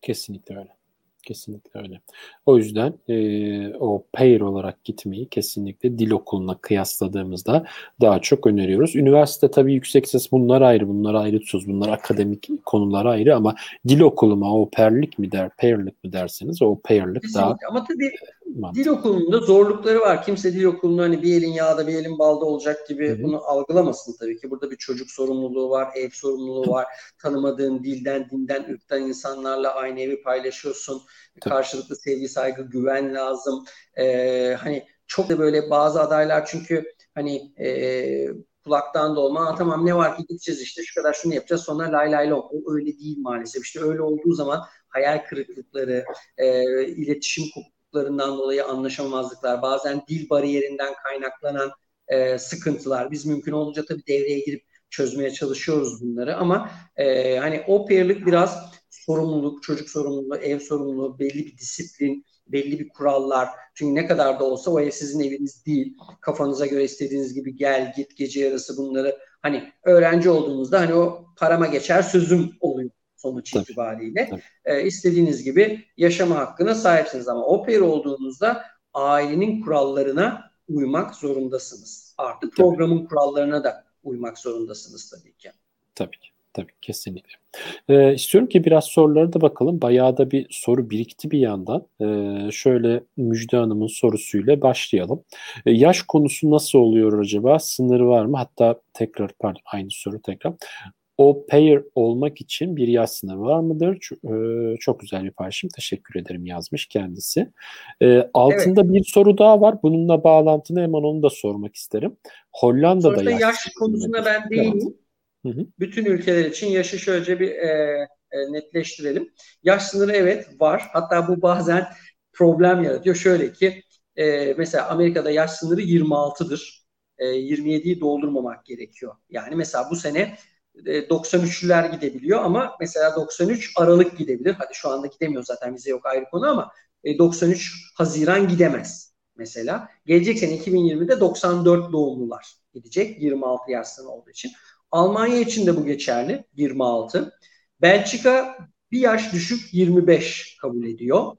Kesinlikle öyle. Kesinlikle öyle. O yüzden e, o pair olarak gitmeyi kesinlikle dil okuluna kıyasladığımızda daha çok öneriyoruz. Üniversite tabii yüksek ses bunlar ayrı, bunlar ayrı tutuyoruz. Bunlar akademik konular ayrı ama dil okulu mu, o pairlik mi der, pairlik mi derseniz o Kesinlikle. daha Ama tabii Mantıklı. Dil okulunda zorlukları var. Kimse dil okulunda hani bir elin yağda bir elin balda olacak gibi Hı-hı. bunu algılamasın tabii ki. Burada bir çocuk sorumluluğu var, ev sorumluluğu var. Tanımadığın dilden, dinden, ırktan insanlarla aynı evi paylaşıyorsun. Tabii. Karşılıklı sevgi, saygı, güven lazım. Ee, hani çok da böyle bazı adaylar çünkü hani e, kulaktan dolma tamam ne var ki gideceğiz işte şu kadar şunu yapacağız sonra lay lay lo. O öyle değil maalesef. İşte öyle olduğu zaman hayal kırıklıkları, e, iletişim kopukluklarından dolayı anlaşamamazlıklar, bazen dil bariyerinden kaynaklanan e, sıkıntılar. Biz mümkün olunca tabii devreye girip çözmeye çalışıyoruz bunları ama e, hani o peerlik biraz sorumluluk, çocuk sorumluluğu, ev sorumluluğu, belli bir disiplin, belli bir kurallar. Çünkü ne kadar da olsa o ev sizin eviniz değil. Kafanıza göre istediğiniz gibi gel, git, gece yarısı bunları hani öğrenci olduğunuzda hani o parama geçer sözüm oluyor sonuç tabii, itibariyle. Tabii. E, istediğiniz gibi yaşama hakkına sahipsiniz ama oper olduğunuzda ailenin kurallarına uymak zorundasınız. Artık programın tabii. kurallarına da uymak zorundasınız tabii ki. Tabii ki. Tabii kesinlikle. Ee, istiyorum ki biraz sorulara da bakalım. Bayağı da bir soru birikti bir yandan. Ee, şöyle Müjde Hanım'ın sorusuyla başlayalım. Ee, yaş konusu nasıl oluyor acaba? Sınırı var mı? Hatta tekrar pardon aynı soru tekrar o pair olmak için bir yaş sınırı var mıdır? Çok, e, çok güzel bir paylaşım. Teşekkür ederim yazmış kendisi. E, altında evet. bir soru daha var. Bununla bağlantılı hemen onu da sormak isterim. Hollanda'da Sonuçta yaş, yaş konusuna ben değineyim. Evet. Bütün ülkeler için yaşı şöyle bir e, e, netleştirelim. Yaş sınırı evet var. Hatta bu bazen problem yaratıyor. Şöyle ki e, mesela Amerika'da yaş sınırı 26'dır. E, 27'yi doldurmamak gerekiyor. Yani mesela bu sene 93'lüler e, gidebiliyor ama mesela 93 Aralık gidebilir. Hadi şu anda gidemiyor zaten bize yok ayrı konu ama 93 e, Haziran gidemez mesela. Gelecek sene 2020'de 94 doğumlular gidecek 26 yaş sınırı olduğu için. Almanya için de bu geçerli 26. Belçika bir yaş düşük 25 kabul ediyor.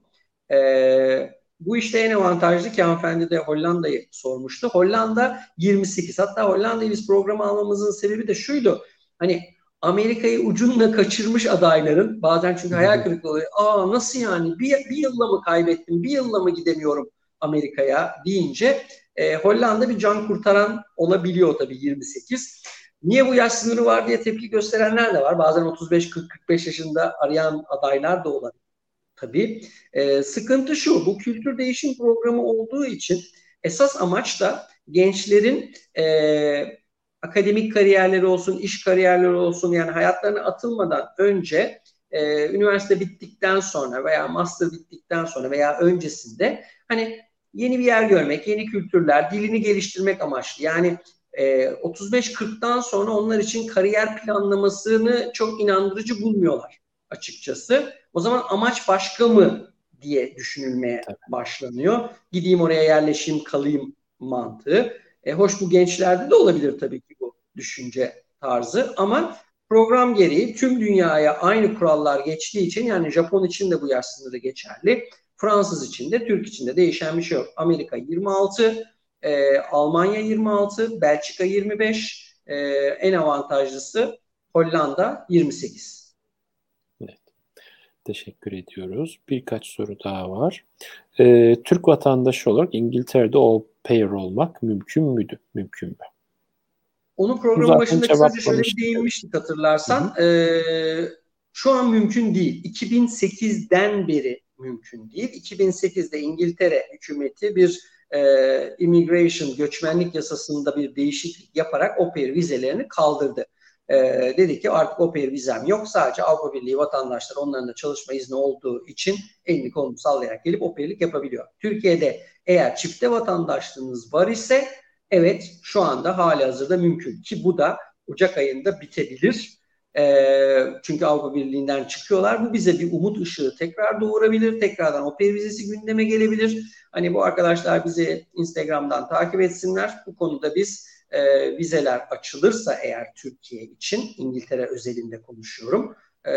Ee, bu işte en avantajlı ki hanımefendi de Hollanda'yı sormuştu. Hollanda 28. Hatta Hollanda'yı biz programa almamızın sebebi de şuydu hani Amerika'yı ucunla kaçırmış adayların bazen çünkü hayal kırıklığı oluyor. Aa nasıl yani bir, bir yılla mı kaybettim bir yılla mı gidemiyorum Amerika'ya deyince e, Hollanda bir can kurtaran olabiliyor tabii 28. Niye bu yaş sınırı var diye tepki gösterenler de var. Bazen 35-40-45 yaşında arayan adaylar da olabilir. Tabii. E, sıkıntı şu, bu kültür değişim programı olduğu için esas amaç da gençlerin e, akademik kariyerleri olsun, iş kariyerleri olsun yani hayatlarına atılmadan önce e, üniversite bittikten sonra veya master bittikten sonra veya öncesinde hani yeni bir yer görmek, yeni kültürler, dilini geliştirmek amaçlı. Yani e, 35-40'tan sonra onlar için kariyer planlamasını çok inandırıcı bulmuyorlar açıkçası. O zaman amaç başka mı diye düşünülmeye başlanıyor. Gideyim oraya yerleşeyim, kalayım mantığı. E, hoş bu gençlerde de olabilir tabii ki bu düşünce tarzı ama program gereği tüm dünyaya aynı kurallar geçtiği için yani Japon için de bu yaş sınırı geçerli. Fransız için de Türk için de değişen bir şey yok. Amerika 26, e, Almanya 26, Belçika 25, e, en avantajlısı Hollanda 28. Evet. Teşekkür ediyoruz. Birkaç soru daha var. Ee, Türk vatandaşı olarak İngiltere'de o pair olmak mümkün müydü? Mümkün mü? Onun programın başında kısaca şöyle bir değinmiştik hatırlarsan. Ee, şu an mümkün değil. 2008'den beri mümkün değil. 2008'de İngiltere hükümeti bir e, immigration, göçmenlik yasasında bir değişiklik yaparak o pair vizelerini kaldırdı e, dedi ki artık o pair vizem yok. Sadece Avrupa Birliği vatandaşları onların da çalışma izni olduğu için elini kolunu sallayarak gelip o pairlik yapabiliyor. Türkiye'de eğer çifte vatandaşlığınız var ise evet şu anda hali hazırda mümkün ki bu da Ocak ayında bitebilir. E, çünkü Avrupa Birliği'nden çıkıyorlar. Bu bize bir umut ışığı tekrar doğurabilir. Tekrardan o pair vizesi gündeme gelebilir. Hani bu arkadaşlar bizi Instagram'dan takip etsinler. Bu konuda biz e, vizeler açılırsa eğer Türkiye için İngiltere özelinde konuşuyorum e,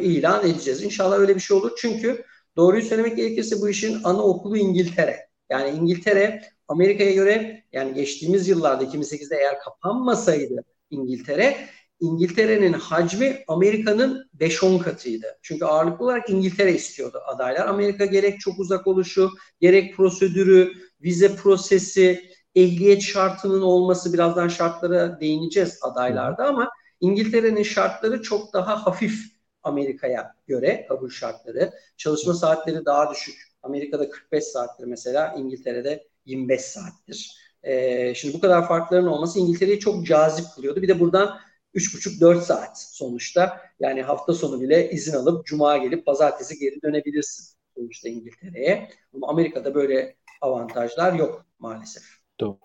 ilan edeceğiz. İnşallah öyle bir şey olur. Çünkü doğruyu söylemek gerekirse bu işin ana okulu İngiltere. Yani İngiltere Amerika'ya göre yani geçtiğimiz yıllarda 2008'de eğer kapanmasaydı İngiltere İngiltere'nin hacmi Amerika'nın 5-10 katıydı. Çünkü ağırlıklı olarak İngiltere istiyordu adaylar. Amerika gerek çok uzak oluşu, gerek prosedürü, vize prosesi, ehliyet şartının olması birazdan şartlara değineceğiz adaylarda ama İngiltere'nin şartları çok daha hafif Amerika'ya göre kabul şartları. Çalışma saatleri daha düşük. Amerika'da 45 saattir mesela İngiltere'de 25 saattir. Ee, şimdi bu kadar farkların olması İngiltere'yi çok cazip kılıyordu. Bir de buradan 3,5-4 saat sonuçta. Yani hafta sonu bile izin alıp cuma gelip pazartesi geri dönebilirsin sonuçta İngiltere'ye. Ama Amerika'da böyle avantajlar yok maalesef. Doğru.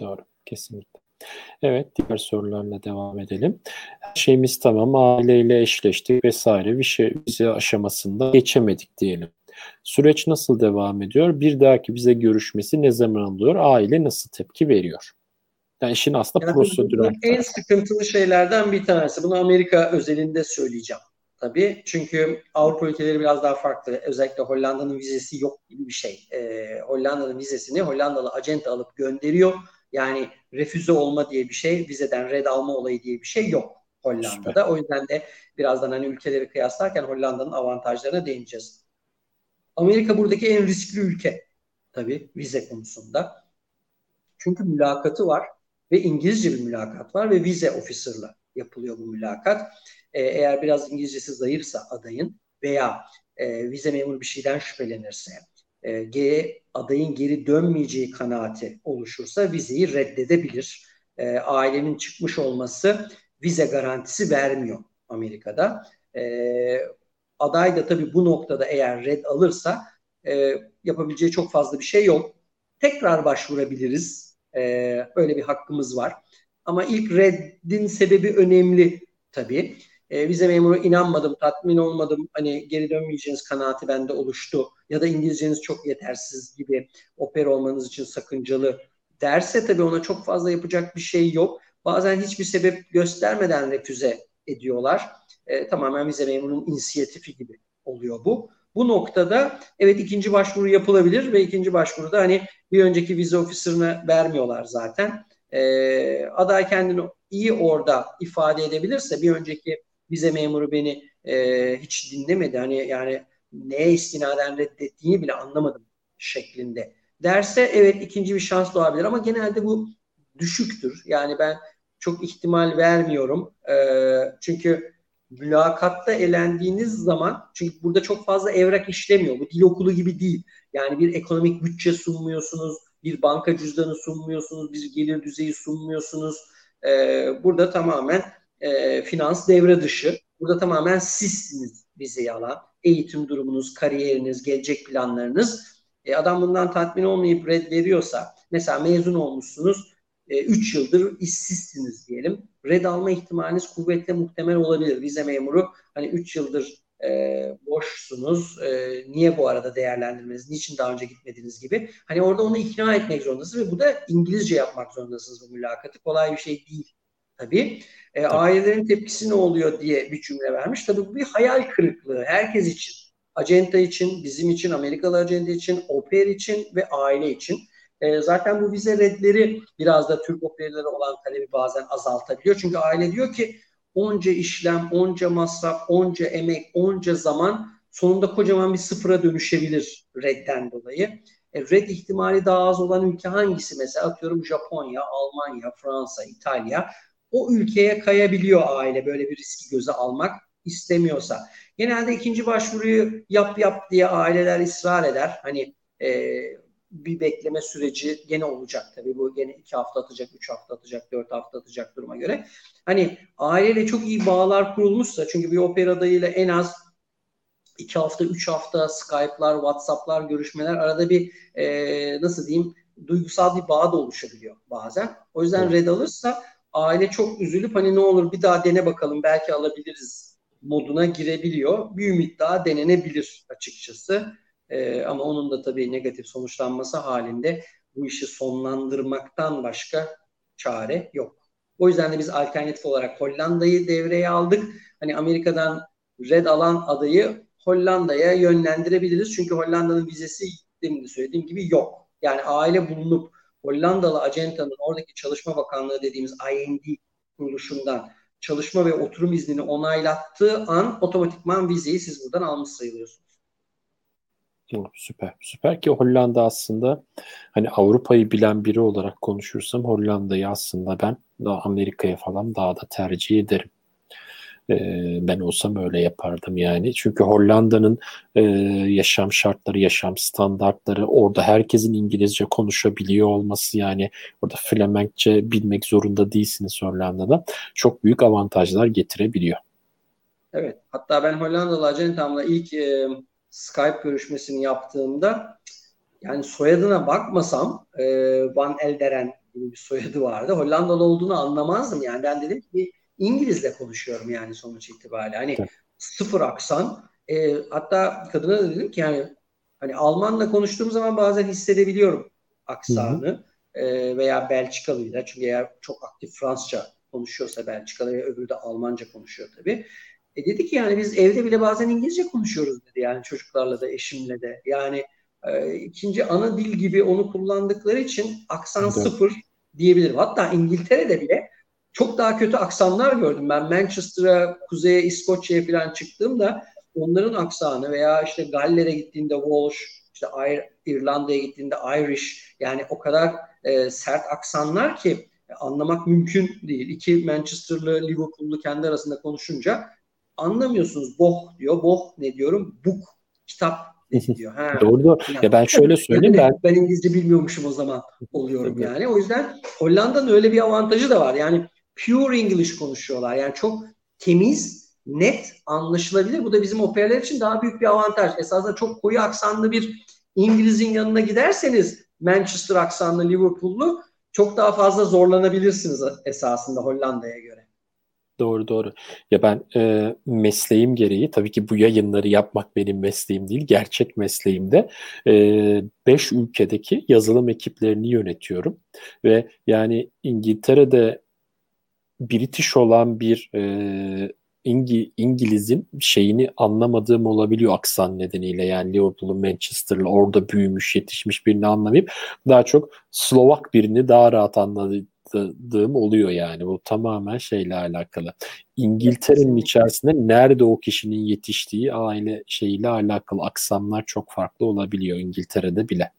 Doğru. Kesinlikle. Evet, diğer sorularla devam edelim. Her şeyimiz tamam, aileyle eşleştik vesaire bir şey vize aşamasında geçemedik diyelim. Süreç nasıl devam ediyor? Bir dahaki vize görüşmesi ne zaman oluyor? Aile nasıl tepki veriyor? Yani işin aslında yani prosedürel. En sıkıntılı şeylerden bir tanesi. Bunu Amerika özelinde söyleyeceğim tabii. Çünkü Avrupa ülkeleri biraz daha farklı. Özellikle Hollanda'nın vizesi yok gibi bir şey. Ee, Hollanda'nın vizesini Hollandalı acente alıp gönderiyor. Yani refüze olma diye bir şey, vizeden red alma olayı diye bir şey yok Hollanda'da. Süper. O yüzden de birazdan hani ülkeleri kıyaslarken Hollanda'nın avantajlarına değineceğiz. Amerika buradaki en riskli ülke tabii vize konusunda. Çünkü mülakatı var ve İngilizce bir mülakat var ve vize officer'la yapılıyor bu mülakat. Ee, eğer biraz İngilizcesi zayıfsa adayın veya e, vize memuru bir şeyden şüphelenirse, e, G, adayın geri dönmeyeceği kanaati oluşursa vizeyi reddedebilir. E, ailenin çıkmış olması vize garantisi vermiyor Amerika'da. E, aday da tabii bu noktada eğer red alırsa e, yapabileceği çok fazla bir şey yok. Tekrar başvurabiliriz. E, öyle bir hakkımız var. Ama ilk reddin sebebi önemli tabii. E, vize memuru inanmadım, tatmin olmadım, hani geri dönmeyeceğiniz kanaati bende oluştu ya da İngilizceniz çok yetersiz gibi oper olmanız için sakıncalı derse tabii ona çok fazla yapacak bir şey yok. Bazen hiçbir sebep göstermeden refüze ediyorlar. E, tamamen vize memurunun inisiyatifi gibi oluyor bu. Bu noktada evet ikinci başvuru yapılabilir ve ikinci başvuruda hani bir önceki vize ofisine vermiyorlar zaten. E, aday kendini iyi orada ifade edebilirse bir önceki vize memuru beni e, hiç dinlemedi. Hani yani neye istinaden reddettiğini bile anlamadım şeklinde derse evet ikinci bir şans doğabilir ama genelde bu düşüktür. Yani ben çok ihtimal vermiyorum. E, çünkü mülakatta elendiğiniz zaman çünkü burada çok fazla evrak işlemiyor. Bu dil okulu gibi değil. Yani bir ekonomik bütçe sunmuyorsunuz, bir banka cüzdanı sunmuyorsunuz, bir gelir düzeyi sunmuyorsunuz. Ee, burada tamamen e, finans devre dışı. Burada tamamen sizsiniz vizeyi alan. Eğitim durumunuz, kariyeriniz, gelecek planlarınız. E, adam bundan tatmin olmayıp red veriyorsa, mesela mezun olmuşsunuz, 3 e, yıldır işsizsiniz diyelim. Red alma ihtimaliniz kuvvetle muhtemel olabilir. Vize memuru hani 3 yıldır e, boşsunuz, e, niye bu arada değerlendirmeniz, niçin daha önce gitmediniz gibi. Hani orada onu ikna etmek zorundasınız ve bu da İngilizce yapmak zorundasınız bu mülakatı. Kolay bir şey değil tabii. E, tabii. Ailelerin tepkisi ne oluyor diye bir cümle vermiş. Tabii bu bir hayal kırıklığı herkes için. Acenta için, bizim için, Amerikalı acenta için, oper için ve aile için. E, zaten bu vize redleri biraz da Türk operleri olan talebi bazen azaltabiliyor. Çünkü aile diyor ki onca işlem, onca masraf, onca emek, onca zaman sonunda kocaman bir sıfıra dönüşebilir redden dolayı. E, red ihtimali daha az olan ülke hangisi? Mesela atıyorum Japonya, Almanya, Fransa, İtalya. O ülkeye kayabiliyor aile böyle bir riski göze almak istemiyorsa. Genelde ikinci başvuruyu yap yap diye aileler ısrar eder. Hani e, bir bekleme süreci gene olacak tabii. Bu gene iki hafta atacak, üç hafta atacak, dört hafta atacak duruma göre. Hani aileyle çok iyi bağlar kurulmuşsa çünkü bir opera adayıyla en az iki hafta, üç hafta Skype'lar, WhatsApp'lar, görüşmeler arada bir e, nasıl diyeyim duygusal bir bağ da oluşabiliyor bazen. O yüzden evet. red alırsa aile çok üzülüp hani ne olur bir daha dene bakalım belki alabiliriz moduna girebiliyor. Bir ümit daha denenebilir açıkçası. E, ama onun da tabii negatif sonuçlanması halinde bu işi sonlandırmaktan başka çare yok. O yüzden de biz alternatif olarak Hollanda'yı devreye aldık. Hani Amerika'dan red alan adayı Hollanda'ya yönlendirebiliriz. Çünkü Hollanda'nın vizesi demin de söylediğim gibi yok. Yani aile bulunup Hollandalı acentanın oradaki Çalışma Bakanlığı dediğimiz IND kuruluşundan çalışma ve oturum iznini onaylattığı an otomatikman vizeyi siz buradan almış sayılıyorsunuz. Süper, süper ki Hollanda aslında hani Avrupa'yı bilen biri olarak konuşursam Hollanda'yı aslında ben Amerika'ya falan daha da tercih ederim. Ee, ben olsam öyle yapardım yani. Çünkü Hollanda'nın e, yaşam şartları, yaşam standartları, orada herkesin İngilizce konuşabiliyor olması yani orada Flemenkçe bilmek zorunda değilsiniz Hollanda'da. Çok büyük avantajlar getirebiliyor. Evet. Hatta ben Hollandalı acentamla ilk e, Skype görüşmesini yaptığımda yani soyadına bakmasam e, Van Elderen gibi bir soyadı vardı. Hollandalı olduğunu anlamazdım. Yani ben dedim ki İngilizle konuşuyorum yani sonuç itibariyle. Hani evet. sıfır aksan. E, hatta kadına da dedim ki yani hani Almanla konuştuğum zaman bazen hissedebiliyorum aksanı e, veya Belçikalıyla. Çünkü eğer çok aktif Fransızca konuşuyorsa Belçikalı ve öbürü de Almanca konuşuyor tabii. E dedi ki yani biz evde bile bazen İngilizce konuşuyoruz dedi yani çocuklarla da eşimle de. Yani e, ikinci ana dil gibi onu kullandıkları için aksan evet. sıfır diyebilirim. Hatta İngiltere'de bile çok daha kötü aksanlar gördüm. Ben Manchester'a, kuzeye, İskoçya'ya falan çıktığımda onların aksanı veya işte Galler'e gittiğinde Walsh, işte İrlanda'ya gittiğinde Irish yani o kadar e, sert aksanlar ki anlamak mümkün değil. İki Manchester'lı, Liverpool'lu kendi arasında konuşunca anlamıyorsunuz. Boh diyor. Boh ne diyorum? Book. Kitap diyor. Ha. doğru doğru. Yani, ya ben şöyle söyleyeyim ben ben İngilizce bilmiyormuşum o zaman oluyorum yani. O yüzden Hollanda'nın öyle bir avantajı da var. Yani pure English konuşuyorlar. Yani çok temiz, net, anlaşılabilir. Bu da bizim operalar için daha büyük bir avantaj. Esasında çok koyu aksanlı bir İngiliz'in yanına giderseniz Manchester aksanlı Liverpool'lu çok daha fazla zorlanabilirsiniz esasında Hollanda'ya göre. Doğru doğru. Ya ben e, mesleğim gereği tabii ki bu yayınları yapmak benim mesleğim değil. Gerçek mesleğimde 5 e, ülkedeki yazılım ekiplerini yönetiyorum. Ve yani İngiltere'de British olan bir e, İngi, İngiliz'in şeyini anlamadığım olabiliyor aksan nedeniyle. Yani Liverpool'un Manchester'lı orada büyümüş, yetişmiş birini anlamayıp daha çok Slovak birini daha rahat anladığım oluyor yani. Bu tamamen şeyle alakalı. İngiltere'nin içerisinde nerede o kişinin yetiştiği aile şeyiyle alakalı aksanlar çok farklı olabiliyor İngiltere'de bile.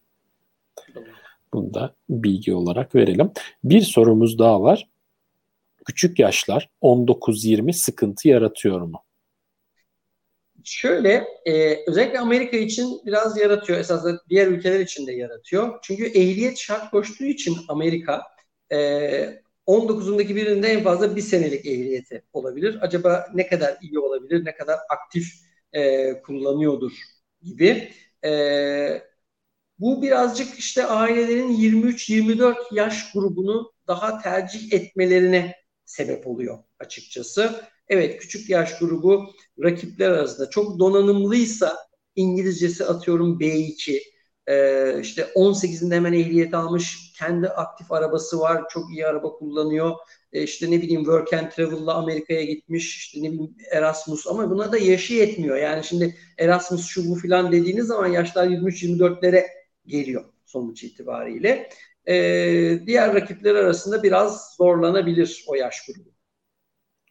Bunu da bilgi olarak verelim. Bir sorumuz daha var küçük yaşlar 19-20 sıkıntı yaratıyor mu? Şöyle, e, özellikle Amerika için biraz yaratıyor. Esasında diğer ülkeler için de yaratıyor. Çünkü ehliyet şart koştuğu için Amerika e, 19'undaki birinde en fazla bir senelik ehliyeti olabilir. Acaba ne kadar iyi olabilir, ne kadar aktif e, kullanıyordur gibi. E, bu birazcık işte ailelerin 23-24 yaş grubunu daha tercih etmelerine sebep oluyor açıkçası. Evet küçük yaş grubu rakipler arasında çok donanımlıysa İngilizcesi atıyorum B2 ee, işte 18'inde hemen ehliyet almış kendi aktif arabası var çok iyi araba kullanıyor ee, işte ne bileyim work and travel'la Amerika'ya gitmiş işte ne bileyim Erasmus ama buna da yaşı yetmiyor yani şimdi Erasmus şu bu filan dediğiniz zaman yaşlar 23-24'lere geliyor sonuç itibariyle e, diğer rakipler arasında biraz zorlanabilir o yaş grubu.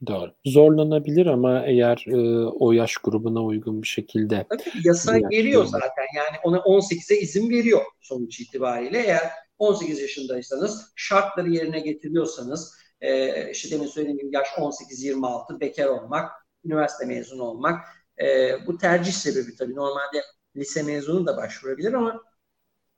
Doğru. Zorlanabilir ama eğer e, o yaş grubuna uygun bir şekilde Tabii yasa geliyor zaten. Yani ona 18'e izin veriyor sonuç itibariyle. Eğer 18 yaşındaysanız şartları yerine getiriyorsanız e, işte demin söylediğim yaş 18-26 bekar olmak, üniversite mezunu olmak e, bu tercih sebebi tabii. Normalde lise mezunu da başvurabilir ama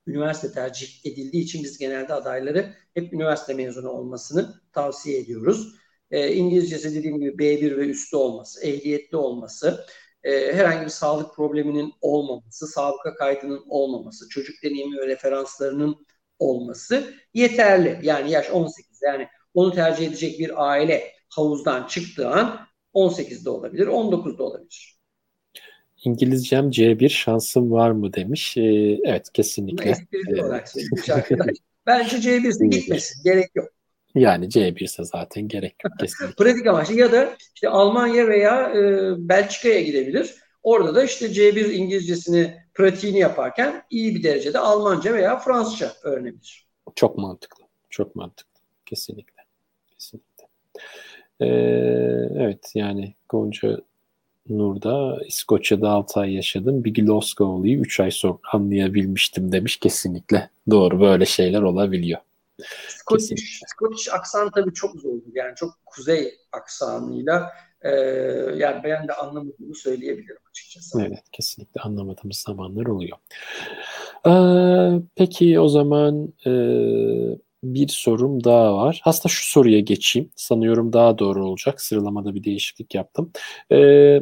üniversite tercih edildiği için biz genelde adayları hep üniversite mezunu olmasını tavsiye ediyoruz. E, İngilizcesi dediğim gibi B1 ve üstü olması, ehliyetli olması, e, herhangi bir sağlık probleminin olmaması, sabıka kaydının olmaması, çocuk deneyimi ve referanslarının olması yeterli. Yani yaş 18 yani onu tercih edecek bir aile havuzdan çıktığı an 18'de olabilir, 19'da olabilir. İngilizcem C1 şansım var mı demiş. Ee, evet kesinlikle. Esprili olarak söylemiş arkadaş. Bence C1'si gitmesin. Gerek yok. Yani C1 ise zaten gerek yok kesinlikle. Pratik amaçlı ya da işte Almanya veya e, Belçika'ya gidebilir. Orada da işte C1 İngilizcesini pratiğini yaparken iyi bir derecede Almanca veya Fransızca öğrenebilir. Çok mantıklı. Çok mantıklı. Kesinlikle. Kesinlikle. Ee, evet yani Gonca Nur'da İskoçya'da 6 ay yaşadım. Bir Glasgow'luyu 3 ay sonra anlayabilmiştim demiş. Kesinlikle doğru böyle şeyler olabiliyor. Scottish, Scottish aksan tabii çok zordur. Yani çok kuzey aksanıyla e, yani ben de anlamadığımı söyleyebilirim açıkçası. Evet kesinlikle anlamadığımız zamanlar oluyor. Ee, peki o zaman e, bir sorum daha var. Aslında şu soruya geçeyim. Sanıyorum daha doğru olacak. Sıralamada bir değişiklik yaptım. Ee,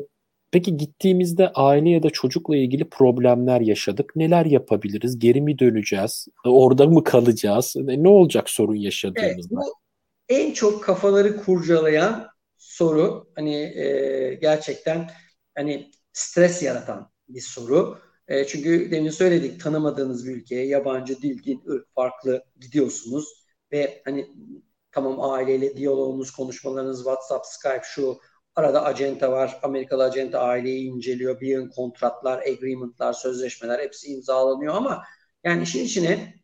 Peki gittiğimizde aile ya da çocukla ilgili problemler yaşadık. Neler yapabiliriz? Geri mi döneceğiz? Orada mı kalacağız? Ne olacak sorun yaşadığımızda? Evet, bu en çok kafaları kurcalayan soru. Hani e, gerçekten hani stres yaratan bir soru. E, çünkü demin söyledik tanımadığınız bir ülkeye yabancı dil, din, ırk farklı gidiyorsunuz ve hani tamam aileyle diyaloğunuz, konuşmalarınız WhatsApp, Skype şu Arada acenta var. Amerikalı acenta aileyi inceliyor. Bir yıl kontratlar, agreement'lar, sözleşmeler hepsi imzalanıyor ama yani işin içine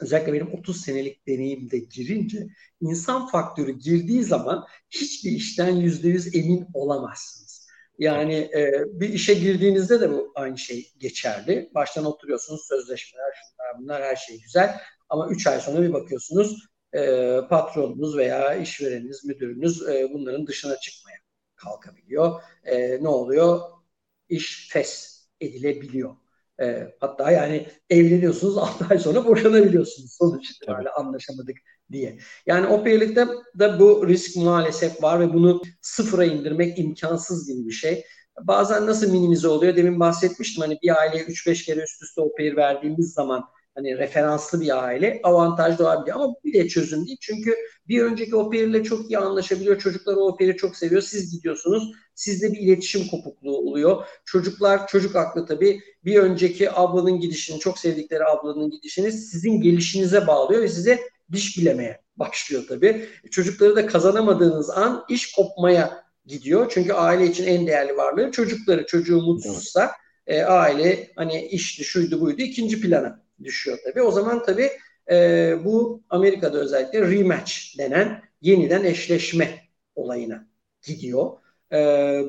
özellikle benim 30 senelik deneyimde girince insan faktörü girdiği zaman hiçbir işten %100 emin olamazsınız. Yani e, bir işe girdiğinizde de bu aynı şey geçerli. Baştan oturuyorsunuz sözleşmeler, şunlar bunlar her şey güzel. Ama 3 ay sonra bir bakıyorsunuz e, patronunuz veya işvereniniz, müdürünüz e, bunların dışına çıkmaya kalkabiliyor. E, ne oluyor? İş fes edilebiliyor. E, hatta yani evleniyorsunuz 6 ay sonra boşanabiliyorsunuz sonuç itibariyle anlaşamadık diye. Yani o birlikte de bu risk maalesef var ve bunu sıfıra indirmek imkansız gibi bir şey. Bazen nasıl minimize oluyor? Demin bahsetmiştim hani bir aileye 3-5 kere üst üste o verdiğimiz zaman hani referanslı bir aile avantaj doğabiliyor. Ama bu bile çözüm değil. Çünkü bir önceki operiyle çok iyi anlaşabiliyor. Çocuklar o operi çok seviyor. Siz gidiyorsunuz. Sizde bir iletişim kopukluğu oluyor. Çocuklar, çocuk aklı tabii bir önceki ablanın gidişini, çok sevdikleri ablanın gidişini sizin gelişinize bağlıyor ve size diş bilemeye başlıyor tabii. Çocukları da kazanamadığınız an iş kopmaya gidiyor. Çünkü aile için en değerli varlığı çocukları. Çocuğu mutsuzsa e, aile hani işti, şuydu, buydu ikinci plana düşüyor tabii. O zaman tabii e, bu Amerika'da özellikle rematch denen yeniden eşleşme olayına gidiyor. E,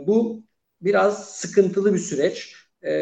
bu biraz sıkıntılı bir süreç. E,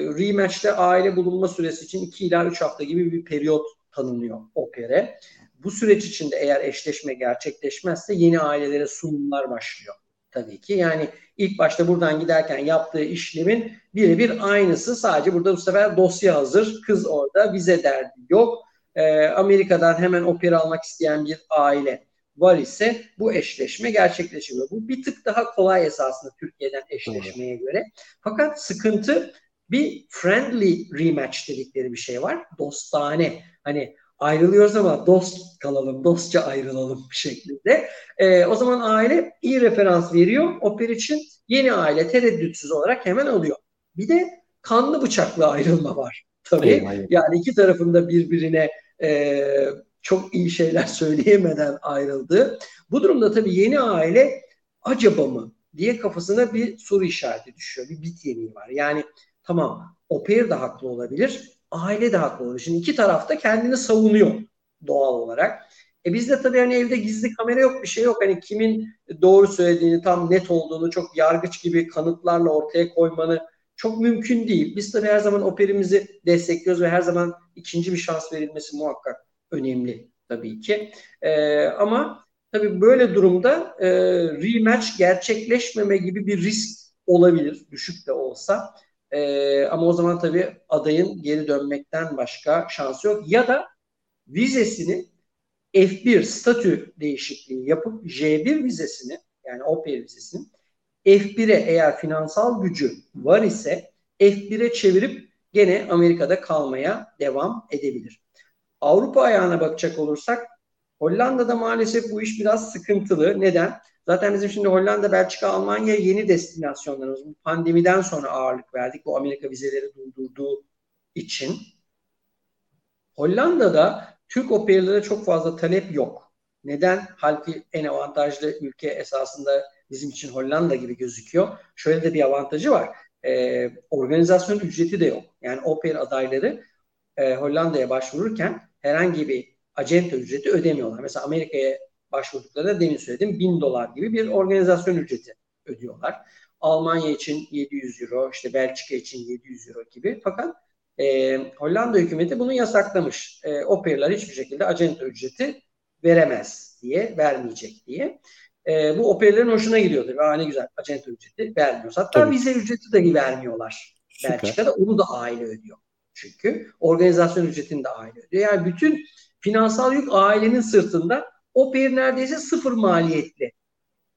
rematch'te aile bulunma süresi için 2 ila 3 hafta gibi bir periyot tanınıyor opere. Bu süreç içinde eğer eşleşme gerçekleşmezse yeni ailelere sunumlar başlıyor tabii ki. Yani ilk başta buradan giderken yaptığı işlemin birebir aynısı. Sadece burada bu sefer dosya hazır. Kız orada vize derdi yok. Ee, Amerika'dan hemen opera almak isteyen bir aile var ise bu eşleşme gerçekleşiyor. Bu bir tık daha kolay esasında Türkiye'den eşleşmeye göre. Fakat sıkıntı bir friendly rematch dedikleri bir şey var. Dostane. Hani ayrılıyoruz ama dost kalalım, dostça ayrılalım şeklinde. E, o zaman aile iyi referans veriyor. Oper için yeni aile tereddütsüz olarak hemen alıyor. Bir de kanlı bıçaklı ayrılma var. Tabii yani iki tarafında birbirine e, çok iyi şeyler söyleyemeden ayrıldı. Bu durumda tabii yeni aile acaba mı diye kafasına bir soru işareti düşüyor. Bir bit yeniği var. Yani tamam Oper de haklı olabilir aile de haklı olur. Şimdi iki taraf da kendini savunuyor doğal olarak. E bizde tabii hani evde gizli kamera yok bir şey yok. Hani kimin doğru söylediğini tam net olduğunu çok yargıç gibi kanıtlarla ortaya koymanı çok mümkün değil. Biz tabii her zaman operimizi destekliyoruz ve her zaman ikinci bir şans verilmesi muhakkak önemli tabii ki. E, ama tabii böyle durumda e, rematch gerçekleşmeme gibi bir risk olabilir. Düşük de olsa. E, ama o zaman tabii adayın geri dönmekten başka şansı yok. Ya da vizesini F1 statü değişikliği yapıp J1 vizesini yani OPR vizesini F1'e eğer finansal gücü var ise F1'e çevirip gene Amerika'da kalmaya devam edebilir. Avrupa ayağına bakacak olursak Hollanda'da maalesef bu iş biraz sıkıntılı. Neden? Zaten bizim şimdi Hollanda, Belçika, Almanya yeni destinasyonlarımız. Bu pandemiden sonra ağırlık verdik. Bu Amerika vizeleri durdurduğu için. Hollanda'da Türk operelere çok fazla talep yok. Neden? Halbuki en avantajlı ülke esasında bizim için Hollanda gibi gözüküyor. Şöyle de bir avantajı var. Ee, organizasyon ücreti de yok. Yani oper adayları e, Hollanda'ya başvururken herhangi bir acente ücreti ödemiyorlar. Mesela Amerika'ya başvurduklarında demin söyledim 1000 dolar gibi bir organizasyon ücreti ödüyorlar. Almanya için 700 euro, işte Belçika için 700 euro gibi. Fakat e, Hollanda hükümeti bunu yasaklamış. E, operler hiçbir şekilde acente ücreti veremez diye, vermeyecek diye. E, bu operlerin hoşuna gidiyordu. Ve ne güzel acente ücreti vermiyor. Hatta Tabii. vize ücreti de vermiyorlar. Süper. Belçika'da onu da aile ödüyor. Çünkü organizasyon ücretini de aile ödüyor. Yani bütün finansal yük ailenin sırtında. Oper neredeyse sıfır maliyetli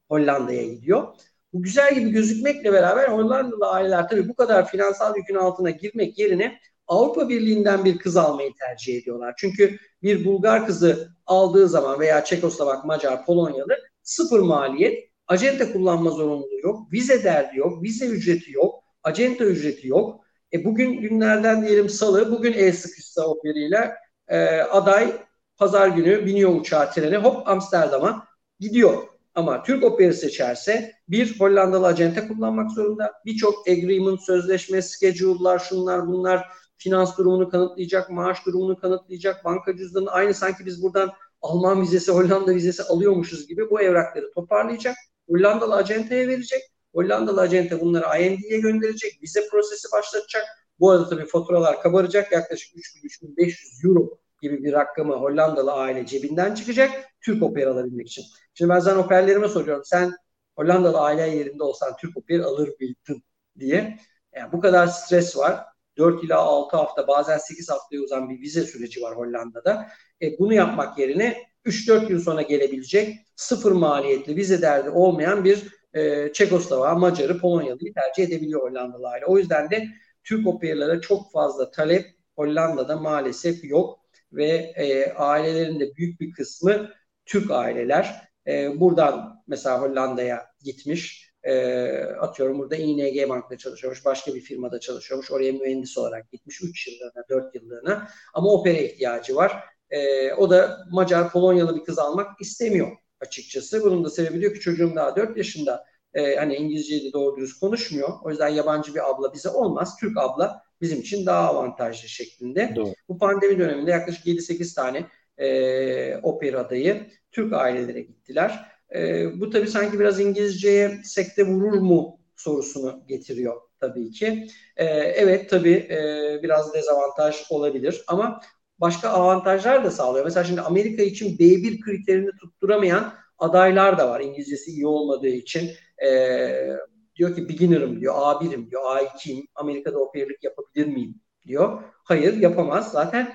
Hollanda'ya gidiyor. Bu güzel gibi gözükmekle beraber Hollandalı aileler tabii bu kadar finansal yükün altına girmek yerine Avrupa Birliği'nden bir kız almayı tercih ediyorlar. Çünkü bir Bulgar kızı aldığı zaman veya Çekoslovak, Macar, Polonyalı sıfır maliyet, acente kullanma zorunluluğu yok, vize derdi yok, vize ücreti yok, acente ücreti yok. E bugün günlerden diyelim salı, bugün el sıkışsa operiyle e, aday pazar günü biniyor uçağa trene hop Amsterdam'a gidiyor. Ama Türk Operi seçerse bir Hollandalı acente kullanmak zorunda. Birçok agreement, sözleşme, schedule'lar, şunlar bunlar finans durumunu kanıtlayacak, maaş durumunu kanıtlayacak, banka cüzdanı aynı sanki biz buradan Alman vizesi, Hollanda vizesi alıyormuşuz gibi bu evrakları toparlayacak. Hollandalı acenteye verecek. Hollandalı acente bunları IND'ye gönderecek. Vize prosesi başlatacak. Bu arada tabii faturalar kabaracak. Yaklaşık 3000-3500 euro gibi bir rakamı Hollandalı aile cebinden çıkacak. Türk opera alabilmek için. Şimdi ben sana operlerime soruyorum. Sen Hollandalı aile yerinde olsan Türk opera alır mıydın diye. Yani bu kadar stres var. 4 ila 6 hafta bazen 8 haftaya uzan bir vize süreci var Hollanda'da. E, bunu yapmak yerine 3-4 yıl sonra gelebilecek sıfır maliyetli vize derdi olmayan bir e, Çekoslovak, Macar'ı, Polonyalı'yı tercih edebiliyor Hollandalı aile. O yüzden de Türk operlara çok fazla talep Hollanda'da maalesef yok ve e, ailelerin büyük bir kısmı Türk aileler. E, buradan mesela Hollanda'ya gitmiş. E, atıyorum burada ING Bank'ta çalışıyormuş, başka bir firmada çalışıyormuş. Oraya mühendis olarak gitmiş 3 yıllığına, 4 yıllığına. Ama opera ihtiyacı var. E, o da Macar, Polonyalı bir kız almak istemiyor açıkçası. Bunun da sebebi diyor ki çocuğum daha 4 yaşında. E, hani İngilizceyi de doğru dürüst konuşmuyor. O yüzden yabancı bir abla bize olmaz. Türk abla bizim için daha avantajlı şeklinde. Doğru. Bu pandemi döneminde yaklaşık 7-8 tane e, opera adayı Türk ailelere gittiler. E, bu tabii sanki biraz İngilizceye sekte vurur mu sorusunu getiriyor tabii ki. E, evet tabii e, biraz dezavantaj olabilir ama başka avantajlar da sağlıyor. Mesela şimdi Amerika için B1 kriterini tutturamayan adaylar da var İngilizcesi iyi olmadığı için. E, diyor ki beginner'ım diyor, A1'im diyor, A2'yim, Amerika'da operlik yapabilir miyim diyor. Hayır yapamaz. Zaten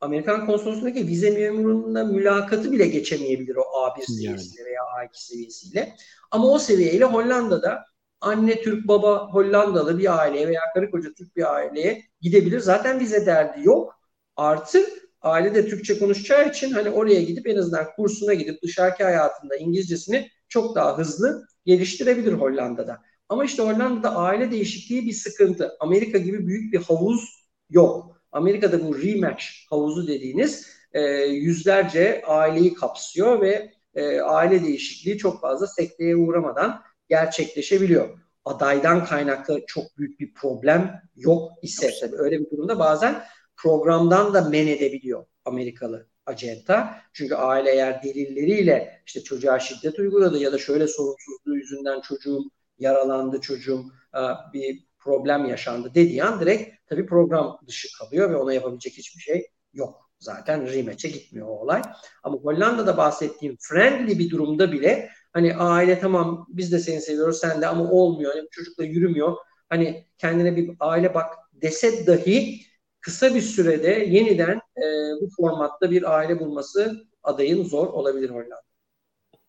Amerikan konsolosluğundaki vize memurunun mülakatı bile geçemeyebilir o A1 seviyesiyle veya A2 seviyesiyle. Ama o seviyeyle Hollanda'da anne Türk baba Hollandalı bir aileye veya karı koca Türk bir aileye gidebilir. Zaten vize derdi yok. Artı aile de Türkçe konuşacağı için hani oraya gidip en azından kursuna gidip dışarıki hayatında İngilizcesini çok daha hızlı geliştirebilir Hollanda'da. Ama işte Hollanda'da aile değişikliği bir sıkıntı. Amerika gibi büyük bir havuz yok. Amerika'da bu rematch havuzu dediğiniz e, yüzlerce aileyi kapsıyor ve e, aile değişikliği çok fazla sekteye uğramadan gerçekleşebiliyor. Adaydan kaynaklı çok büyük bir problem yok ise tabii öyle bir durumda bazen programdan da men edebiliyor Amerikalı acenta. Çünkü aile eğer delilleriyle işte çocuğa şiddet uyguladı ya da şöyle sorumsuzluğu yüzünden çocuğum yaralandı, çocuğum e, bir problem yaşandı dediği an direkt tabii program dışı kalıyor ve ona yapabilecek hiçbir şey yok. Zaten rematch'e gitmiyor o olay. Ama Hollanda'da bahsettiğim friendly bir durumda bile hani aile tamam biz de seni seviyoruz sen de ama olmuyor. Hani çocukla yürümüyor. Hani kendine bir aile bak dese dahi kısa bir sürede yeniden e, bu formatta bir aile bulması adayın zor olabilir Hollanda.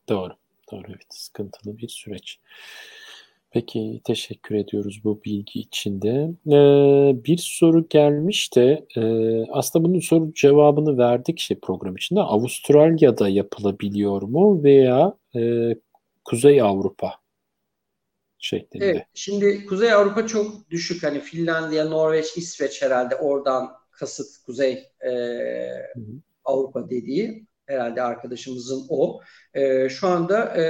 Doğru. Doğru evet sıkıntılı bir süreç. Peki teşekkür ediyoruz bu bilgi için de. Ee, bir soru gelmiş de e, aslında bunun soru cevabını verdik şey program içinde. Avustralya'da yapılabiliyor mu veya e, Kuzey Avrupa şeklinde? Evet, şimdi Kuzey Avrupa çok düşük. Hani Finlandiya, Norveç, İsveç herhalde oradan kasıt Kuzey e, Avrupa dediği herhalde arkadaşımızın o. E, şu anda e,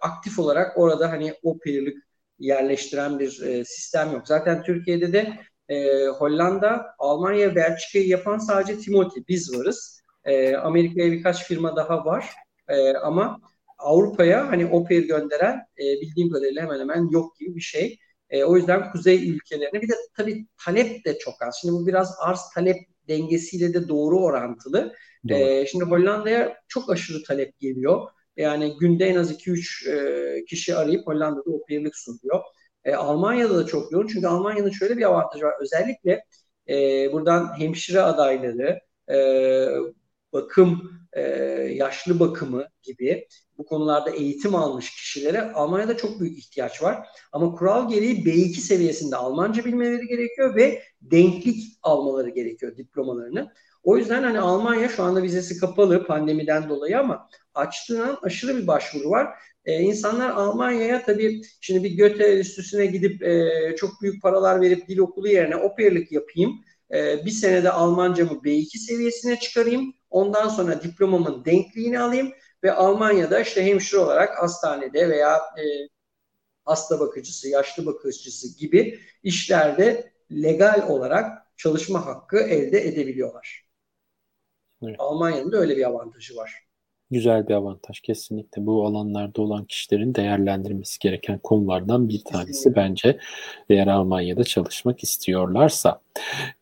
aktif olarak orada hani o peerlik yerleştiren bir e, sistem yok. Zaten Türkiye'de de e, Hollanda, Almanya, Belçika'yı yapan sadece Timothy, biz varız. E, Amerika'ya birkaç firma daha var. E, ama Avrupa'ya hani OPER gönderen e, bildiğim kadarıyla hemen hemen yok gibi bir şey. E, o yüzden kuzey ülkelerine bir de tabii talep de çok az. Şimdi bu biraz arz talep dengesiyle de doğru orantılı. Doğru. E, şimdi Hollanda'ya çok aşırı talep geliyor. Yani günde en az 2-3 e, kişi arayıp Hollanda'da OPER'lik sunuyor. E, Almanya'da da çok yoğun. Çünkü Almanya'nın şöyle bir avantajı var. Özellikle e, buradan hemşire adayları, e, bakım, e, yaşlı bakımı gibi bu konularda eğitim almış kişilere Almanya'da çok büyük ihtiyaç var. Ama kural gereği B2 seviyesinde Almanca bilmeleri gerekiyor ve denklik almaları gerekiyor diplomalarını. O yüzden hani Almanya şu anda vizesi kapalı pandemiden dolayı ama açtığından aşırı bir başvuru var. Ee, insanlar Almanya'ya tabii şimdi bir Göte Enstitüsü'ne gidip e, çok büyük paralar verip dil okulu yerine operlik yapayım. E, bir senede Almancamı B2 seviyesine çıkarayım. Ondan sonra diplomamın denkliğini alayım ve Almanya'da işte hemşire olarak hastanede veya e, hasta bakıcısı, yaşlı bakıcısı gibi işlerde legal olarak çalışma hakkı elde edebiliyorlar. Evet. Almanya'nın da öyle bir avantajı var güzel bir avantaj kesinlikle. Bu alanlarda olan kişilerin değerlendirmesi gereken konulardan bir tanesi bence eğer Almanya'da çalışmak istiyorlarsa.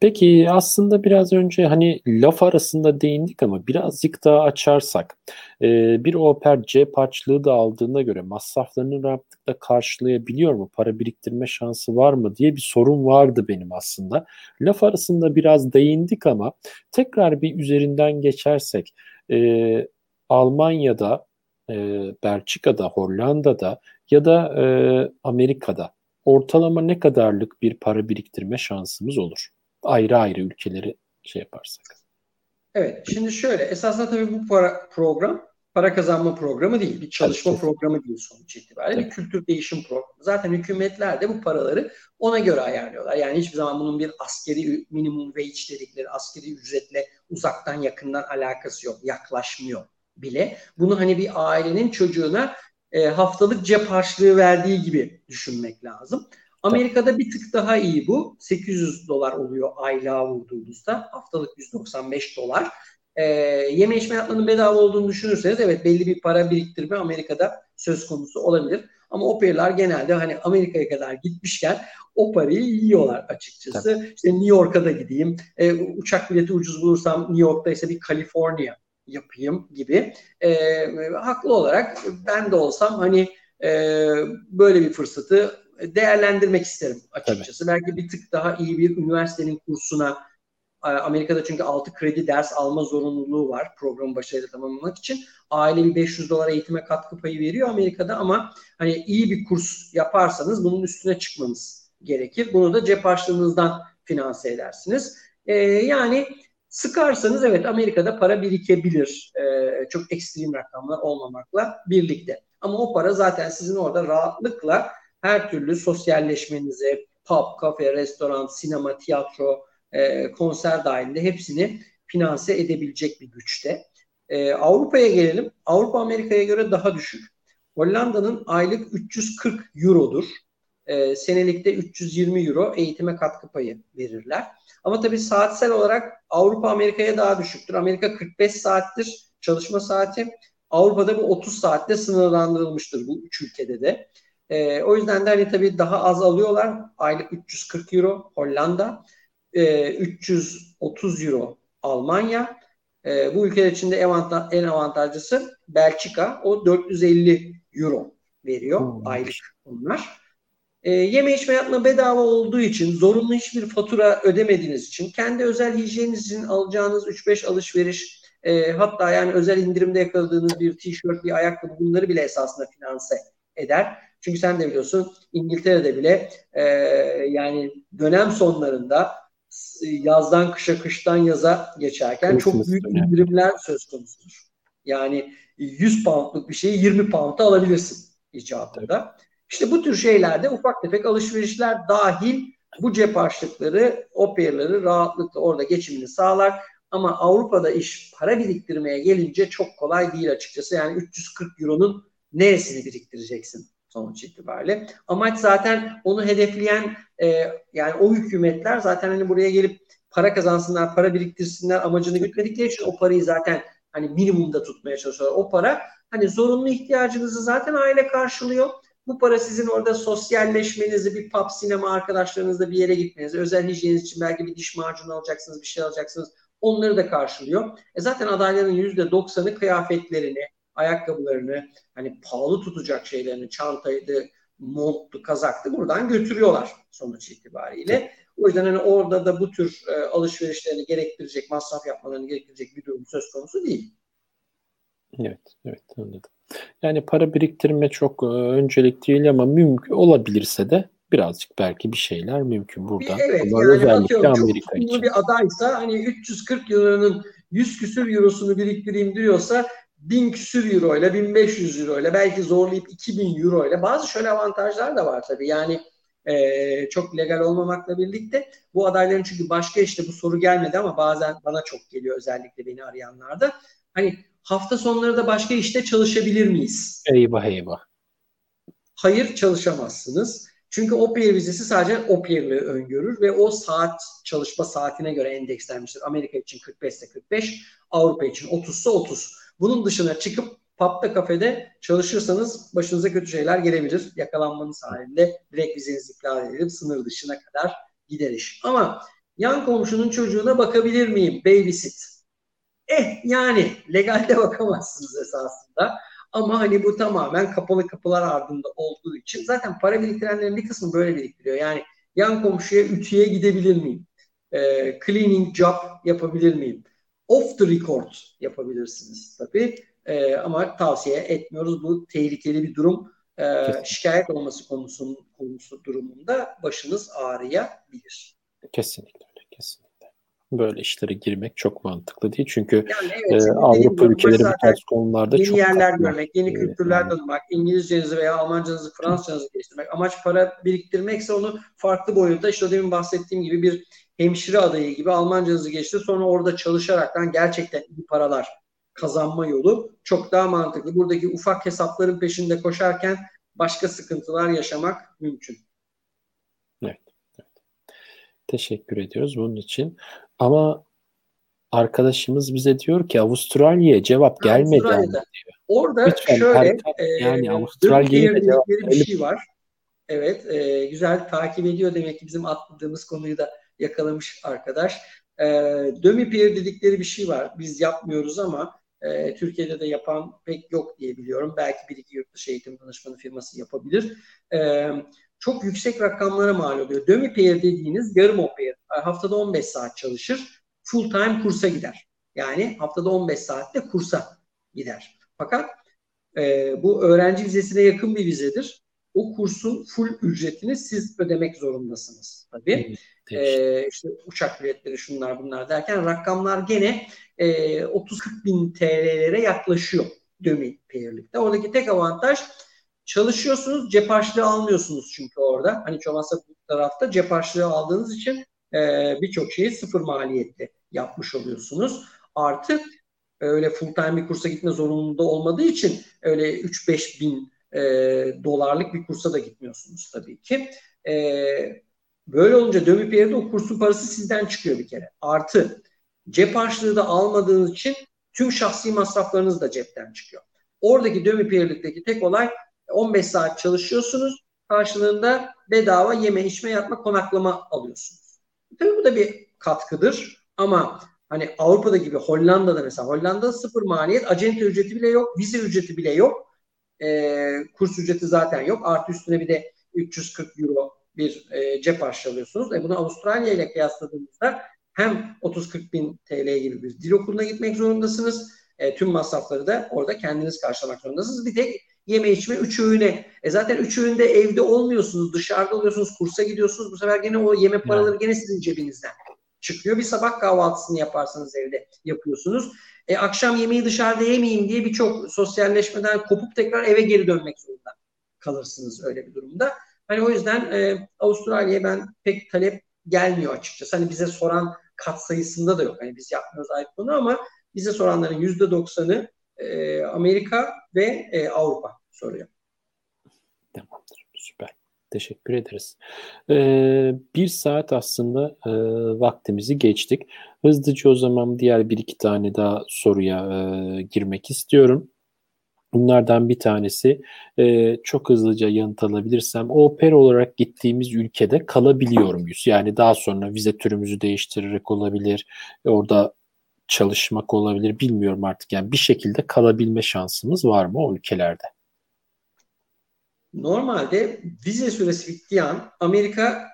Peki aslında biraz önce hani laf arasında değindik ama birazcık daha açarsak e, bir oper cep harçlığı da aldığına göre masraflarını rahatlıkla karşılayabiliyor mu? Para biriktirme şansı var mı diye bir sorun vardı benim aslında. Laf arasında biraz değindik ama tekrar bir üzerinden geçersek e, Almanya'da, e, Belçika'da, Hollanda'da ya da e, Amerika'da ortalama ne kadarlık bir para biriktirme şansımız olur? Ayrı ayrı ülkeleri şey yaparsak. Evet, şimdi şöyle, esasında tabii bu para, program para kazanma programı değil, bir çalışma evet. programı değil sonuç itibariyle. Evet. Bir kültür değişim programı. Zaten hükümetler de bu paraları ona göre ayarlıyorlar. Yani hiçbir zaman bunun bir askeri minimum wage dedikleri askeri ücretle uzaktan yakından alakası yok, yaklaşmıyor bile bunu hani bir ailenin çocuğuna e, haftalık cep harçlığı verdiği gibi düşünmek lazım. Amerika'da bir tık daha iyi bu. 800 dolar oluyor aylığa vurduğunuzda. Haftalık 195 dolar. E, yeme içme hayatlarının bedava olduğunu düşünürseniz evet belli bir para biriktirme Amerika'da söz konusu olabilir. Ama operler genelde hani Amerika'ya kadar gitmişken o parayı yiyorlar açıkçası. Tabii. İşte New York'a da gideyim. E, uçak bileti ucuz bulursam New York'ta ise bir Kaliforniya yapayım gibi. E, haklı olarak ben de olsam hani e, böyle bir fırsatı değerlendirmek isterim açıkçası. Tabii. Belki bir tık daha iyi bir üniversitenin kursuna Amerika'da çünkü 6 kredi ders alma zorunluluğu var programı başarıyla tamamlamak için. Aile bir 500 dolar eğitime katkı payı veriyor Amerika'da ama hani iyi bir kurs yaparsanız bunun üstüne çıkmanız gerekir. Bunu da cep harçlığınızdan finanse edersiniz. Ee, yani Sıkarsanız evet Amerika'da para birikebilir. E, çok ekstrem rakamlar olmamakla birlikte. Ama o para zaten sizin orada rahatlıkla her türlü sosyalleşmenize, pub, kafe, restoran, sinema, tiyatro, e, konser dahilinde hepsini finanse edebilecek bir güçte. E, Avrupa'ya gelelim. Avrupa Amerika'ya göre daha düşük. Hollanda'nın aylık 340 eurodur. E, senelikte 320 euro eğitime katkı payı verirler. Ama tabii saatsel olarak Avrupa Amerika'ya daha düşüktür. Amerika 45 saattir çalışma saati. Avrupa'da bu 30 saatte sınırlandırılmıştır bu üç ülkede de. E, o yüzden de hani tabii daha az alıyorlar. Aylık 340 euro Hollanda, e, 330 euro Almanya. E, bu ülkeler içinde en avantajlısı Belçika. O 450 euro veriyor hmm. aylık onlar. E, yeme içme yapma bedava olduğu için, zorunlu hiçbir fatura ödemediğiniz için, kendi özel hijyeniniz için alacağınız 3-5 alışveriş, e, hatta yani özel indirimde yakaladığınız bir tişört, bir ayakkabı bunları bile esasında finanse eder. Çünkü sen de biliyorsun İngiltere'de bile e, yani dönem sonlarında yazdan kışa, kıştan yaza geçerken çok büyük indirimler söz konusudur. Yani 100 poundluk bir şeyi 20 pound'a alabilirsin icabında. İşte bu tür şeylerde ufak tefek alışverişler dahil bu cep harçlıkları, operleri rahatlıkla orada geçimini sağlar. Ama Avrupa'da iş para biriktirmeye gelince çok kolay değil açıkçası. Yani 340 euronun neresini biriktireceksin sonuç itibariyle. Amaç zaten onu hedefleyen e, yani o hükümetler zaten hani buraya gelip para kazansınlar, para biriktirsinler amacını gütmedikleri için o parayı zaten hani minimumda tutmaya çalışıyorlar. O para hani zorunlu ihtiyacınızı zaten aile karşılıyor. Bu para sizin orada sosyalleşmenizi, bir pub, sinema arkadaşlarınızla bir yere gitmenizi, özel hijyeniniz için belki bir diş macunu alacaksınız, bir şey alacaksınız. Onları da karşılıyor. E zaten adayların %90'ı kıyafetlerini, ayakkabılarını, hani pahalı tutacak şeylerini, çantaydı, monttu, kazaktı buradan götürüyorlar sonuç itibariyle. O yüzden hani orada da bu tür e, alışverişlerini gerektirecek, masraf yapmalarını gerektirecek bir durum söz konusu değil. Evet, evet anladım. Yani para biriktirme çok e, öncelik değil ama mümkün olabilirse de birazcık belki bir şeyler mümkün burada. Bir, evet ama yani özellikle Amerika çok için. bir adaysa hani 340 euronun 100 küsür eurosunu biriktireyim diyorsa 1000 küsür euro ile 1500 euro ile belki zorlayıp 2000 euro ile bazı şöyle avantajlar da var tabii. Yani e, çok legal olmamakla birlikte bu adayların çünkü başka işte bu soru gelmedi ama bazen bana çok geliyor özellikle beni arayanlarda. Hani hafta sonları da başka işte çalışabilir miyiz? Eyvah eyvah. Hayır çalışamazsınız. Çünkü o peer vizesi sadece o peer'lığı öngörür ve o saat çalışma saatine göre endekslenmiştir. Amerika için 45 ise 45, Avrupa için 30 ise 30. Bunun dışına çıkıp pub'da kafede çalışırsanız başınıza kötü şeyler gelebilir. Yakalanmanız halinde direkt vizeniz iptal edilip sınır dışına kadar gider iş. Ama yan komşunun çocuğuna bakabilir miyim? Babysit. Eh yani legalde bakamazsınız esasında. Ama hani bu tamamen kapalı kapılar ardında olduğu için zaten para biriktirenlerin bir kısmı böyle biriktiriyor. Yani yan komşuya ütüye gidebilir miyim? Ee, cleaning job yapabilir miyim? Off the record yapabilirsiniz tabii. Ee, ama tavsiye etmiyoruz. Bu tehlikeli bir durum. Ee, şikayet olması konusunun konusu durumunda başınız ağrıyabilir. Kesinlikle öyle. Kesinlikle böyle işlere girmek çok mantıklı değil. Çünkü yani evet, e, Avrupa ülkeleri bu tarz konularda yeni çok yerler görmek, yeni kültürler yani. tanımak, İngilizcenizi veya Almancanızı, Fransızcanızı geliştirmek. Amaç para biriktirmekse onu farklı boyutta işte demin bahsettiğim gibi bir hemşire adayı gibi Almancanızı geçti. Sonra orada çalışaraktan gerçekten iyi paralar kazanma yolu çok daha mantıklı. Buradaki ufak hesapların peşinde koşarken başka sıkıntılar yaşamak mümkün. Teşekkür ediyoruz bunun için. Ama arkadaşımız bize diyor ki Avustralya'ya cevap gelmedi diyor. Orada Lütfen, şöyle e, yani Avustralya'ya cevap bir şey var. Evet, e, güzel takip ediyor demek ki bizim atladığımız konuyu da yakalamış arkadaş. E, Dömipier dedikleri bir şey var. Biz yapmıyoruz ama e, Türkiye'de de yapan pek yok diye biliyorum. Belki bir iki yurt dışı eğitim danışmanı firması yapabilir. E, çok yüksek rakamlara mal oluyor. Demi pair dediğiniz yarım o pair. Haftada 15 saat çalışır. Full time kursa gider. Yani haftada 15 saatte kursa gider. Fakat e, bu öğrenci vizesine yakın bir vizedir. O kursun full ücretini siz ödemek zorundasınız tabii. Evet, ee, işte uçak biletleri şunlar bunlar derken rakamlar gene e, 30-40 bin TL'lere yaklaşıyor dömi pairlikte. Oradaki tek avantaj Çalışıyorsunuz cep harçlığı almıyorsunuz çünkü orada. Hani çoğunlukla bu tarafta cep harçlığı aldığınız için e, birçok şeyi sıfır maliyette yapmış oluyorsunuz. Artı öyle full time bir kursa gitme zorunluluğu olmadığı için öyle 3-5 bin e, dolarlık bir kursa da gitmiyorsunuz tabii ki. E, böyle olunca dömüp yerde o kursun parası sizden çıkıyor bir kere. Artı cep harçlığı da almadığınız için tüm şahsi masraflarınız da cepten çıkıyor. Oradaki dömüp yerlikteki tek olay 15 saat çalışıyorsunuz. Karşılığında bedava yeme, içme, yatma, konaklama alıyorsunuz. Tabii bu da bir katkıdır. Ama hani Avrupa'da gibi Hollanda'da mesela Hollanda'da sıfır maliyet, acente ücreti bile yok, vize ücreti bile yok. E, kurs ücreti zaten yok. Artı üstüne bir de 340 euro bir e, cep harçlı alıyorsunuz. E bunu Avustralya ile kıyasladığımızda hem 30-40 bin TL gibi bir dil okuluna gitmek zorundasınız. E, tüm masrafları da orada kendiniz karşılamak zorundasınız. Bir tek yeme içme üç öğüne. E zaten üç öğünde evde olmuyorsunuz. Dışarıda oluyorsunuz. Kursa gidiyorsunuz. Bu sefer gene o yeme paraları gene sizin cebinizden çıkıyor. Bir sabah kahvaltısını yaparsanız evde yapıyorsunuz. E, akşam yemeği dışarıda yemeyeyim diye birçok sosyalleşmeden kopup tekrar eve geri dönmek zorunda kalırsınız öyle bir durumda. Hani o yüzden e, Avustralya'ya ben pek talep gelmiyor açıkçası. Hani bize soran kat sayısında da yok. Hani biz yapmıyoruz ayrı konu ama bize soranların yüzde doksanı e, Amerika ve e, Avrupa soruyor. Tamamdır. Süper. Teşekkür ederiz. Ee, bir saat aslında e, vaktimizi geçtik. Hızlıca o zaman diğer bir iki tane daha soruya e, girmek istiyorum. Bunlardan bir tanesi e, çok hızlıca yanıt alabilirsem oper olarak gittiğimiz ülkede kalabiliyor muyuz? Yani daha sonra vize türümüzü değiştirerek olabilir, orada çalışmak olabilir bilmiyorum artık. Yani bir şekilde kalabilme şansımız var mı o ülkelerde? Normalde vize süresi bittiği an Amerika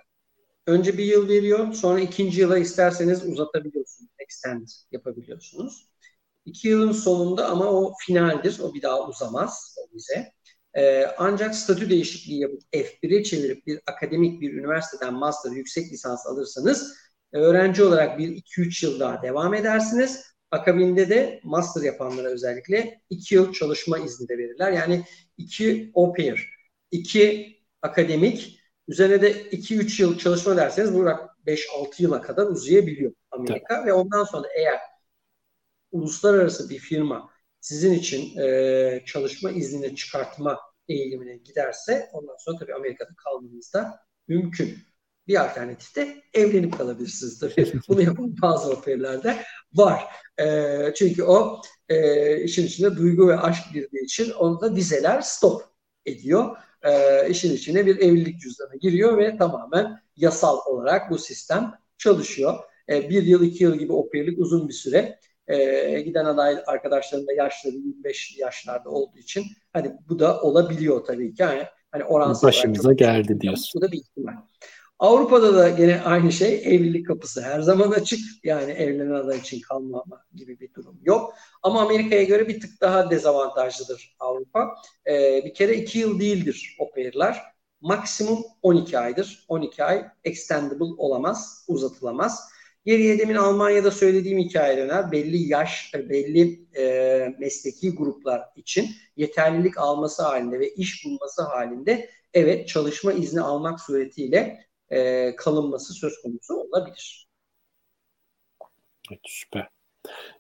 önce bir yıl veriyor sonra ikinci yıla isterseniz uzatabiliyorsunuz. Extend yapabiliyorsunuz. İki yılın sonunda ama o finaldir. O bir daha uzamaz o vize. Ee, ancak statü değişikliği yapıp F1'e çevirip bir akademik bir üniversiteden master yüksek lisans alırsanız öğrenci olarak bir 2-3 yıl daha devam edersiniz. Akabinde de master yapanlara özellikle 2 yıl çalışma izni de verirler. Yani 2 au pair, 2 akademik, üzerine de 2-3 yıl çalışma derseniz bu 5-6 yıla kadar uzayabiliyor Amerika. Tabii. Ve ondan sonra eğer uluslararası bir firma sizin için e, çalışma iznini çıkartma eğilimine giderse ondan sonra tabii Amerika'da kalmanız da mümkün. Bir alternatif de evlenip kalabilirsiniz tabii. Bunu yapan bazı operlerde var. E, çünkü o e, işin içinde duygu ve aşk girdiği için onu da vizeler stop ediyor. E, işin içine bir evlilik cüzdanı giriyor ve tamamen yasal olarak bu sistem çalışıyor. E, bir yıl, iki yıl gibi operlik uzun bir süre e, giden aday arkadaşlarım da yaşları 25 yaşlarda olduğu için hani bu da olabiliyor tabii ki. Yani, hani oransal Başımıza geldi diyorsun. Bu da bir ihtimal. Avrupa'da da gene aynı şey evlilik kapısı her zaman açık. Yani evlenen aday için kalmama gibi bir durum yok. Ama Amerika'ya göre bir tık daha dezavantajlıdır Avrupa. Ee, bir kere iki yıl değildir o pair'ler. Maksimum 12 aydır. 12 ay extendable olamaz, uzatılamaz. Geriye demin Almanya'da söylediğim hikaye. Belli yaş, belli e, mesleki gruplar için yeterlilik alması halinde ve iş bulması halinde evet çalışma izni almak suretiyle e, kalınması söz konusu olabilir. Evet, süper.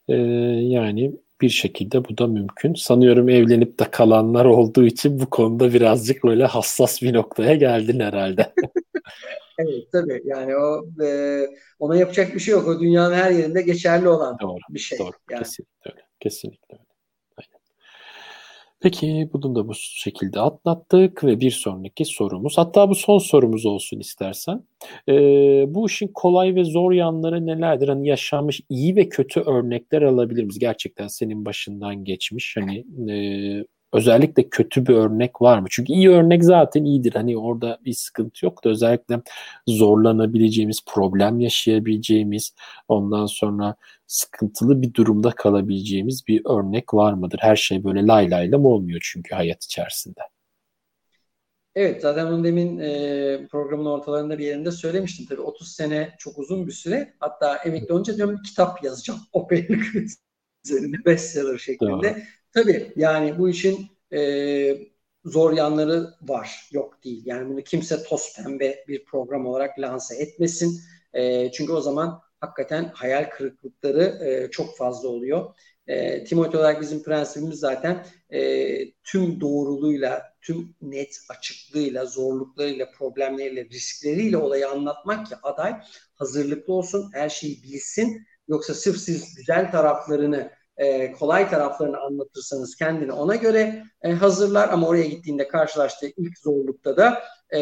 Ee, yani bir şekilde bu da mümkün. Sanıyorum evlenip de kalanlar olduğu için bu konuda birazcık böyle hassas bir noktaya geldin herhalde. Evet tabii yani o e, ona yapacak bir şey yok. O dünyanın her yerinde geçerli olan doğru, bir şey. Doğru. Yani. Kesinlikle öyle. Kesinlikle öyle. Peki bunu da bu şekilde atlattık ve bir sonraki sorumuz hatta bu son sorumuz olsun istersen. Ee, bu işin kolay ve zor yanları nelerdir? Hani yaşanmış iyi ve kötü örnekler alabilir miyiz? Gerçekten senin başından geçmiş hani e, özellikle kötü bir örnek var mı? Çünkü iyi örnek zaten iyidir. Hani orada bir sıkıntı yok da özellikle zorlanabileceğimiz, problem yaşayabileceğimiz, ondan sonra sıkıntılı bir durumda kalabileceğimiz bir örnek var mıdır? Her şey böyle lay layla mı olmuyor çünkü hayat içerisinde? Evet zaten bunu demin e, programın ortalarında bir yerinde söylemiştim. Tabii 30 sene çok uzun bir süre. Hatta emekli olunca diyorum kitap yazacağım. Operalık üzerine bestseller şeklinde. Doğru. Tabii yani bu işin e, zor yanları var. Yok değil. Yani bunu kimse toz pembe bir program olarak lanse etmesin. E, çünkü o zaman hakikaten hayal kırıklıkları e, çok fazla oluyor. E, Timothy olarak bizim prensibimiz zaten e, tüm doğruluğuyla tüm net açıklığıyla, zorluklarıyla, problemleriyle, riskleriyle olayı anlatmak ki aday hazırlıklı olsun, her şeyi bilsin. Yoksa sırf siz güzel taraflarını, e, kolay taraflarını anlatırsanız kendini ona göre e, hazırlar ama oraya gittiğinde karşılaştığı ilk zorlukta da e,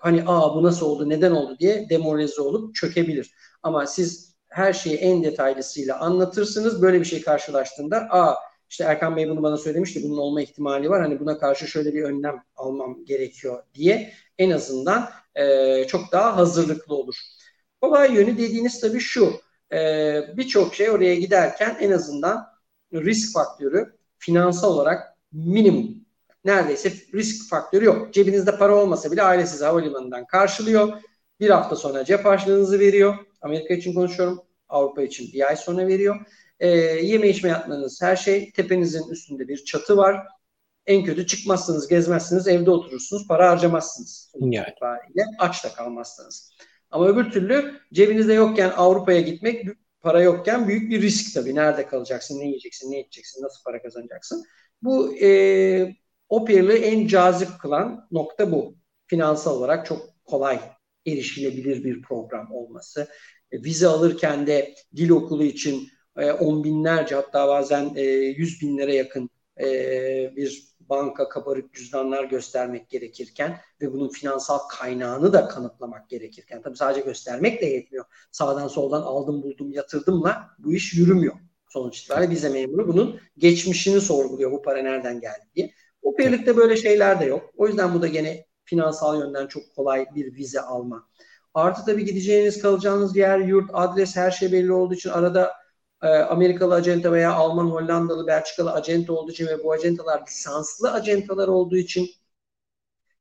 hani aa bu nasıl oldu, neden oldu diye demoralize olup çökebilir. Ama siz her şeyi en detaylısıyla anlatırsınız. Böyle bir şey karşılaştığında aa işte Erkan Bey bunu bana söylemişti. Bunun olma ihtimali var. Hani buna karşı şöyle bir önlem almam gerekiyor diye en azından çok daha hazırlıklı olur. Kolay yönü dediğiniz tabii şu. E, Birçok şey oraya giderken en azından risk faktörü finansal olarak minimum. Neredeyse risk faktörü yok. Cebinizde para olmasa bile aile sizi havalimanından karşılıyor. Bir hafta sonra cep harçlığınızı veriyor. Amerika için konuşuyorum. Avrupa için bir ay sonra veriyor. E, yeme içme yapmanız her şey tepenizin üstünde bir çatı var. En kötü çıkmazsınız, gezmezsiniz, evde oturursunuz, para harcamazsınız. Yani. aç da kalmazsınız. Ama öbür türlü cebinizde yokken Avrupa'ya gitmek para yokken büyük bir risk tabii. Nerede kalacaksın, ne yiyeceksin, ne içeceksin, nasıl para kazanacaksın. Bu e, Opier'li en cazip kılan nokta bu. Finansal olarak çok kolay erişilebilir bir program olması. E, vize alırken de dil okulu için e, on binlerce hatta bazen e, yüz binlere yakın e, bir banka kabarık cüzdanlar göstermek gerekirken ve bunun finansal kaynağını da kanıtlamak gerekirken tabii sadece göstermek de yetmiyor. Sağdan soldan aldım buldum yatırdımla bu iş yürümüyor. Sonuç itibariyle vize memuru bunun geçmişini sorguluyor bu para nereden geldi diye. O birlikte böyle şeyler de yok. O yüzden bu da gene finansal yönden çok kolay bir vize alma. Artı tabii gideceğiniz kalacağınız yer, yurt, adres her şey belli olduğu için arada e, Amerikalı acenta veya Alman, Hollandalı, Belçikalı acenta olduğu için ve bu acentalar lisanslı acentalar olduğu için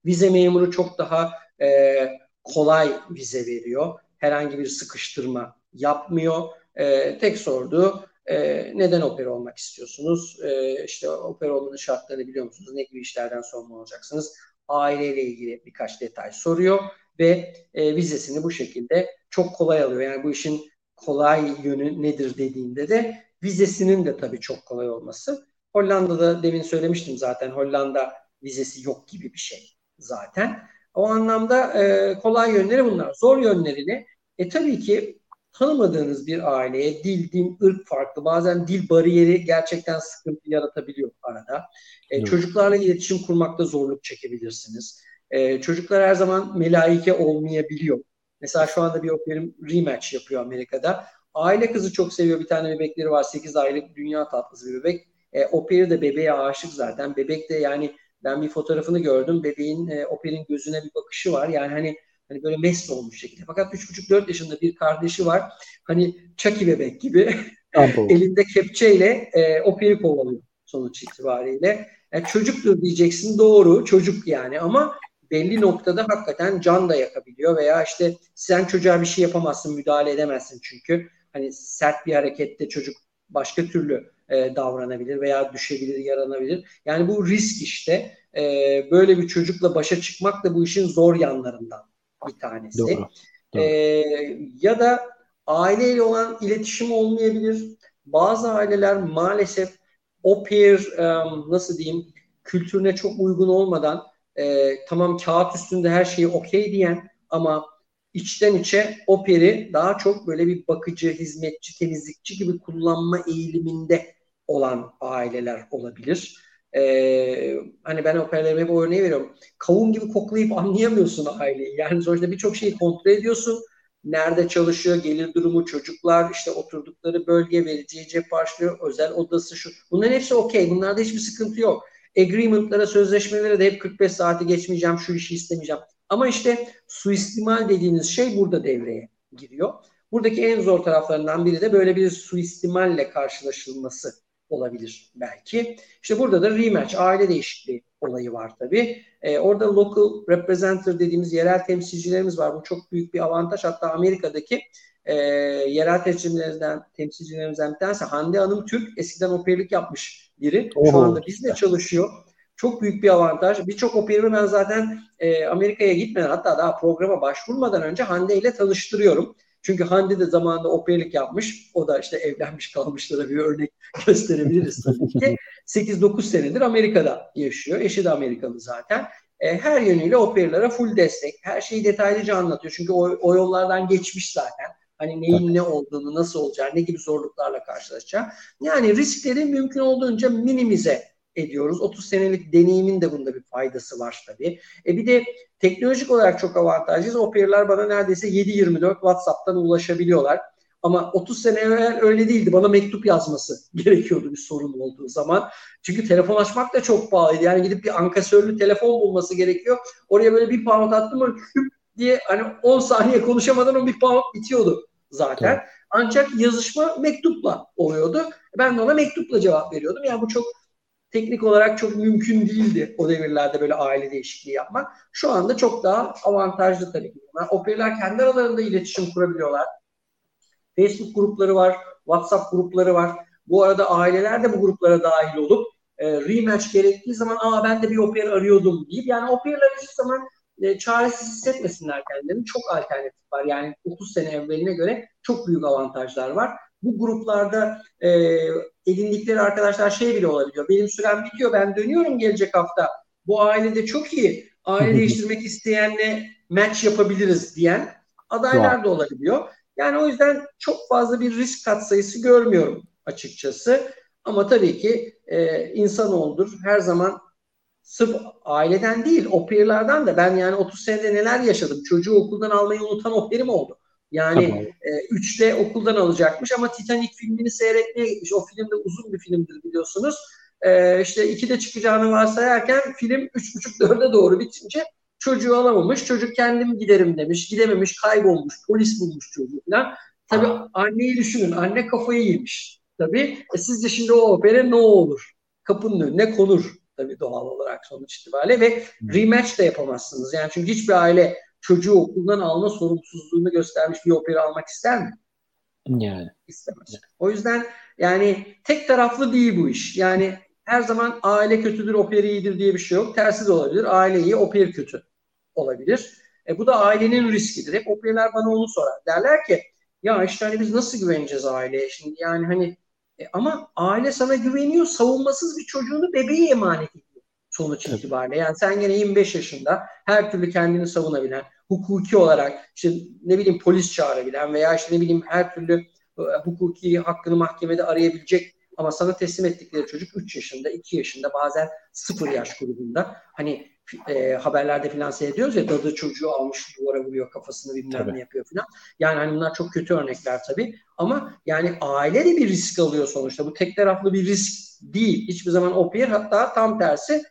vize memuru çok daha e, kolay vize veriyor. Herhangi bir sıkıştırma yapmıyor. E, tek sorduğu e, neden opera olmak istiyorsunuz? E, işte opera olmanın şartlarını biliyor musunuz? Ne gibi işlerden sorumlu olacaksınız? Aileyle ilgili birkaç detay soruyor ve e, vizesini bu şekilde çok kolay alıyor. Yani bu işin kolay yönü nedir dediğinde de vizesinin de tabii çok kolay olması. Hollanda'da demin söylemiştim zaten Hollanda vizesi yok gibi bir şey zaten. O anlamda e, kolay yönleri bunlar. Zor yönlerini e tabii ki tanımadığınız bir aileye dil, din, ırk farklı bazen dil bariyeri gerçekten sıkıntı yaratabiliyor arada. E, çocuklarla iletişim kurmakta zorluk çekebilirsiniz. E, çocuklar her zaman melaike olmayabiliyor. Mesela şu anda bir operim rematch yapıyor Amerika'da. Aile kızı çok seviyor. Bir tane bebekleri var. 8 aylık dünya tatlısı bir bebek. E, Operi de bebeğe aşık zaten. Bebek de yani ben bir fotoğrafını gördüm. Bebeğin e, Operi'nin gözüne bir bakışı var. Yani hani hani böyle mest olmuş şekilde. Fakat 3,5-4 yaşında bir kardeşi var. Hani Chucky bebek gibi. elinde kepçeyle e, Operi kovalıyor sonuç itibariyle. Yani çocuktur diyeceksin doğru çocuk yani ama belli noktada hakikaten can da yakabiliyor veya işte sen çocuğa bir şey yapamazsın, müdahale edemezsin çünkü hani sert bir harekette çocuk başka türlü e, davranabilir veya düşebilir, yaranabilir. Yani bu risk işte. E, böyle bir çocukla başa çıkmak da bu işin zor yanlarından bir tanesi. Doğru. Doğru. E, ya da aileyle olan iletişim olmayabilir. Bazı aileler maalesef o peer um, nasıl diyeyim kültürüne çok uygun olmadan e, tamam kağıt üstünde her şeyi okey diyen ama içten içe operi daha çok böyle bir bakıcı, hizmetçi, temizlikçi gibi kullanma eğiliminde olan aileler olabilir. Ee, hani ben operalarıma hep örneği veriyorum. Kavun gibi koklayıp anlayamıyorsun aileyi. Yani sonuçta birçok şeyi kontrol ediyorsun. Nerede çalışıyor, gelir durumu, çocuklar, işte oturdukları bölge, vereceği cep başlıyor, özel odası şu. Bunların hepsi okey. Bunlarda hiçbir sıkıntı yok agreement'lara, sözleşmelere de hep 45 saati geçmeyeceğim, şu işi istemeyeceğim. Ama işte suistimal dediğiniz şey burada devreye giriyor. Buradaki en zor taraflarından biri de böyle bir suistimalle karşılaşılması olabilir belki. İşte burada da rematch, aile değişikliği olayı var tabii. Ee, orada local representative dediğimiz yerel temsilcilerimiz var. Bu çok büyük bir avantaj. Hatta Amerika'daki e, yerel temsilcilerimizden, temsilcilerimizden bir tanesi Hande Hanım Türk. Eskiden operlik yapmış biri. Oho. Şu anda bizle çalışıyor. Çok büyük bir avantaj. Birçok operimi ben zaten e, Amerika'ya gitmeden hatta daha programa başvurmadan önce Hande ile tanıştırıyorum. Çünkü Hande de zamanında operlik yapmış. O da işte evlenmiş kalmışlara bir örnek gösterebiliriz tabii ki. 8-9 senedir Amerika'da yaşıyor. Eşi de Amerikalı zaten. E, her yönüyle operlara full destek. Her şeyi detaylıca anlatıyor. Çünkü o, o yollardan geçmiş zaten. Hani neyin ne olduğunu, nasıl olacağı, ne gibi zorluklarla karşılaşacağı. Yani riskleri mümkün olduğunca minimize ediyoruz. 30 senelik deneyimin de bunda bir faydası var tabii. E bir de teknolojik olarak çok avantajlıyız. Operatörler bana neredeyse 7-24 WhatsApp'tan ulaşabiliyorlar. Ama 30 sene evvel öyle değildi. Bana mektup yazması gerekiyordu bir sorun olduğu zaman. Çünkü telefon açmak da çok pahalıydı. Yani gidip bir ankasörlü telefon bulması gerekiyor. Oraya böyle bir pound attım mı diye hani 10 saniye konuşamadan o bir pound bitiyordu zaten. Evet. Ancak yazışma mektupla oluyordu. Ben de ona mektupla cevap veriyordum. Yani bu çok teknik olarak çok mümkün değildi o devirlerde böyle aile değişikliği yapmak. Şu anda çok daha avantajlı tabii ki. Yani operatörler kendi aralarında iletişim kurabiliyorlar. Facebook grupları var, WhatsApp grupları var. Bu arada aileler de bu gruplara dahil olup e, rematch gerektiği zaman aa ben de bir operatör arıyordum deyip yani operatörler hiçbir zaman e, çaresiz hissetmesinler kendilerini. Çok alternatif var. Yani 30 sene evveline göre çok büyük avantajlar var. Bu gruplarda e, edindikleri arkadaşlar şey bile olabiliyor. Benim sürem bitiyor ben dönüyorum gelecek hafta. Bu ailede çok iyi. Aile değiştirmek isteyenle match yapabiliriz diyen adaylar da olabiliyor. Yani o yüzden çok fazla bir risk katsayısı görmüyorum açıkçası. Ama tabii ki e, insanoğludur. Her zaman sırf aileden değil, operlerden de ben yani 30 senede neler yaşadım. Çocuğu okuldan almayı unutan operim oldu. Yani tamam. e, üçte okuldan alacakmış ama Titanic filmini seyretmeye gitmiş. O film de uzun bir filmdir biliyorsunuz. E, işte ikide çıkacağını varsayarken film üç buçuk dörde doğru bitince çocuğu alamamış. Çocuk kendim giderim demiş. Gidememiş, kaybolmuş. Polis bulmuş çocuğu falan. Tabii Aa. anneyi düşünün. Anne kafayı yemiş. Tabii. E, sizce şimdi o opera ne olur? Kapının önüne konur tabii doğal olarak sonuç itibariyle ve rematch de yapamazsınız. Yani çünkü hiçbir aile çocuğu okuldan alma sorumsuzluğunu göstermiş bir opera almak ister mi? Yani. İstemez. O yüzden yani tek taraflı değil bu iş. Yani her zaman aile kötüdür, opera iyidir diye bir şey yok. Tersi de olabilir. Aile iyi, opera kötü olabilir. E, bu da ailenin riskidir. Hep operalar bana onu sorar. Derler ki ya işte hani biz nasıl güveneceğiz aileye? Şimdi yani hani e, ama aile sana güveniyor. Savunmasız bir çocuğunu bebeği emanet ediyor sonuç evet. itibariyle. Yani sen gene 25 yaşında her türlü kendini savunabilen, hukuki olarak işte ne bileyim polis çağırabilen veya işte ne bileyim her türlü e, hukuki hakkını mahkemede arayabilecek ama sana teslim ettikleri çocuk 3 yaşında, 2 yaşında bazen 0 yaş grubunda. Hani e, haberlerde falan seyrediyoruz ya dadı çocuğu almış duvara vuruyor kafasını bilmem tabii. ne yapıyor falan. Yani hani bunlar çok kötü örnekler tabii. Ama yani aile de bir risk alıyor sonuçta. Bu tek taraflı bir risk değil. Hiçbir zaman peer hatta tam tersi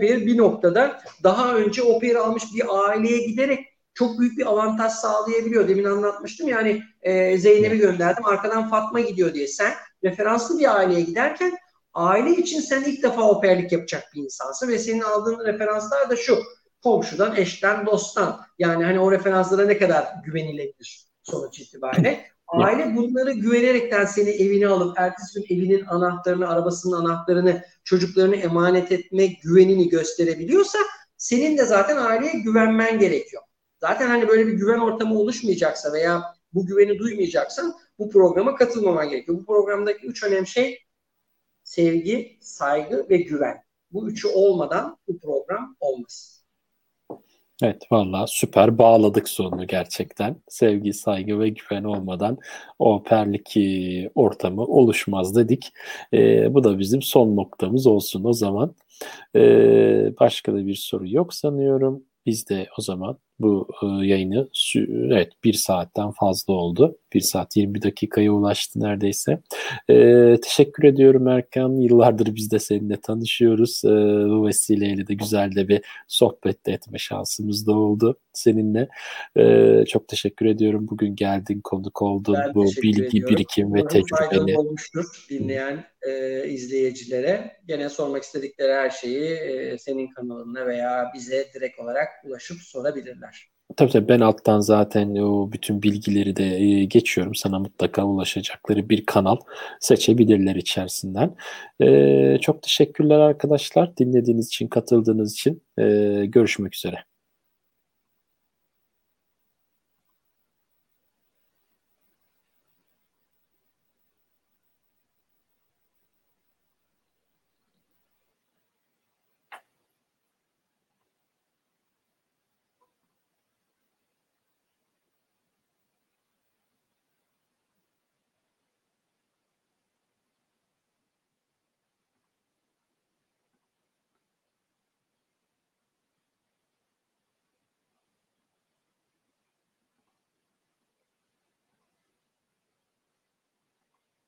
peer bir noktada daha önce peer almış bir aileye giderek çok büyük bir avantaj sağlayabiliyor. Demin anlatmıştım yani e, Zeynep'i gönderdim arkadan Fatma gidiyor diye. Sen referanslı bir aileye giderken aile için sen ilk defa operlik yapacak bir insansın ve senin aldığın referanslar da şu komşudan, eşten, dosttan. Yani hani o referanslara ne kadar güvenilebilir sonuç itibariyle. Aile bunları güvenerekten seni evine alıp ertesi gün evinin anahtarını, arabasının anahtarını, çocuklarını emanet etme güvenini gösterebiliyorsa senin de zaten aileye güvenmen gerekiyor. Zaten hani böyle bir güven ortamı oluşmayacaksa veya bu güveni duymayacaksan bu programa katılmaman gerekiyor. Bu programdaki üç önemli şey sevgi, saygı ve güven. Bu üçü olmadan bu program olmaz. Evet valla süper bağladık sonunu gerçekten. Sevgi, saygı ve güven olmadan o perlik ortamı oluşmaz dedik. Ee, bu da bizim son noktamız olsun o zaman. Ee, başka da bir soru yok sanıyorum. Biz de o zaman bu e, yayını evet bir saatten fazla oldu. Bir saat 20 dakikaya ulaştı neredeyse. E, teşekkür ediyorum Erkan. Yıllardır biz de seninle tanışıyoruz. E, bu vesileyle de güzel de bir sohbet de etme şansımız da oldu seninle. E, çok teşekkür ediyorum. Bugün geldin, konuk oldun. Ben bu bilgi, ediyorum. birikim Umarım ve tecrübeni. olmuştur dinleyen e, izleyicilere. Gene sormak istedikleri her şeyi e, senin kanalına veya bize direkt olarak ulaşıp sorabilirler. Tabii tabii ben alttan zaten o bütün bilgileri de e, geçiyorum. Sana mutlaka ulaşacakları bir kanal seçebilirler içerisinden. Ee, çok teşekkürler arkadaşlar. Dinlediğiniz için, katıldığınız için. Ee, görüşmek üzere.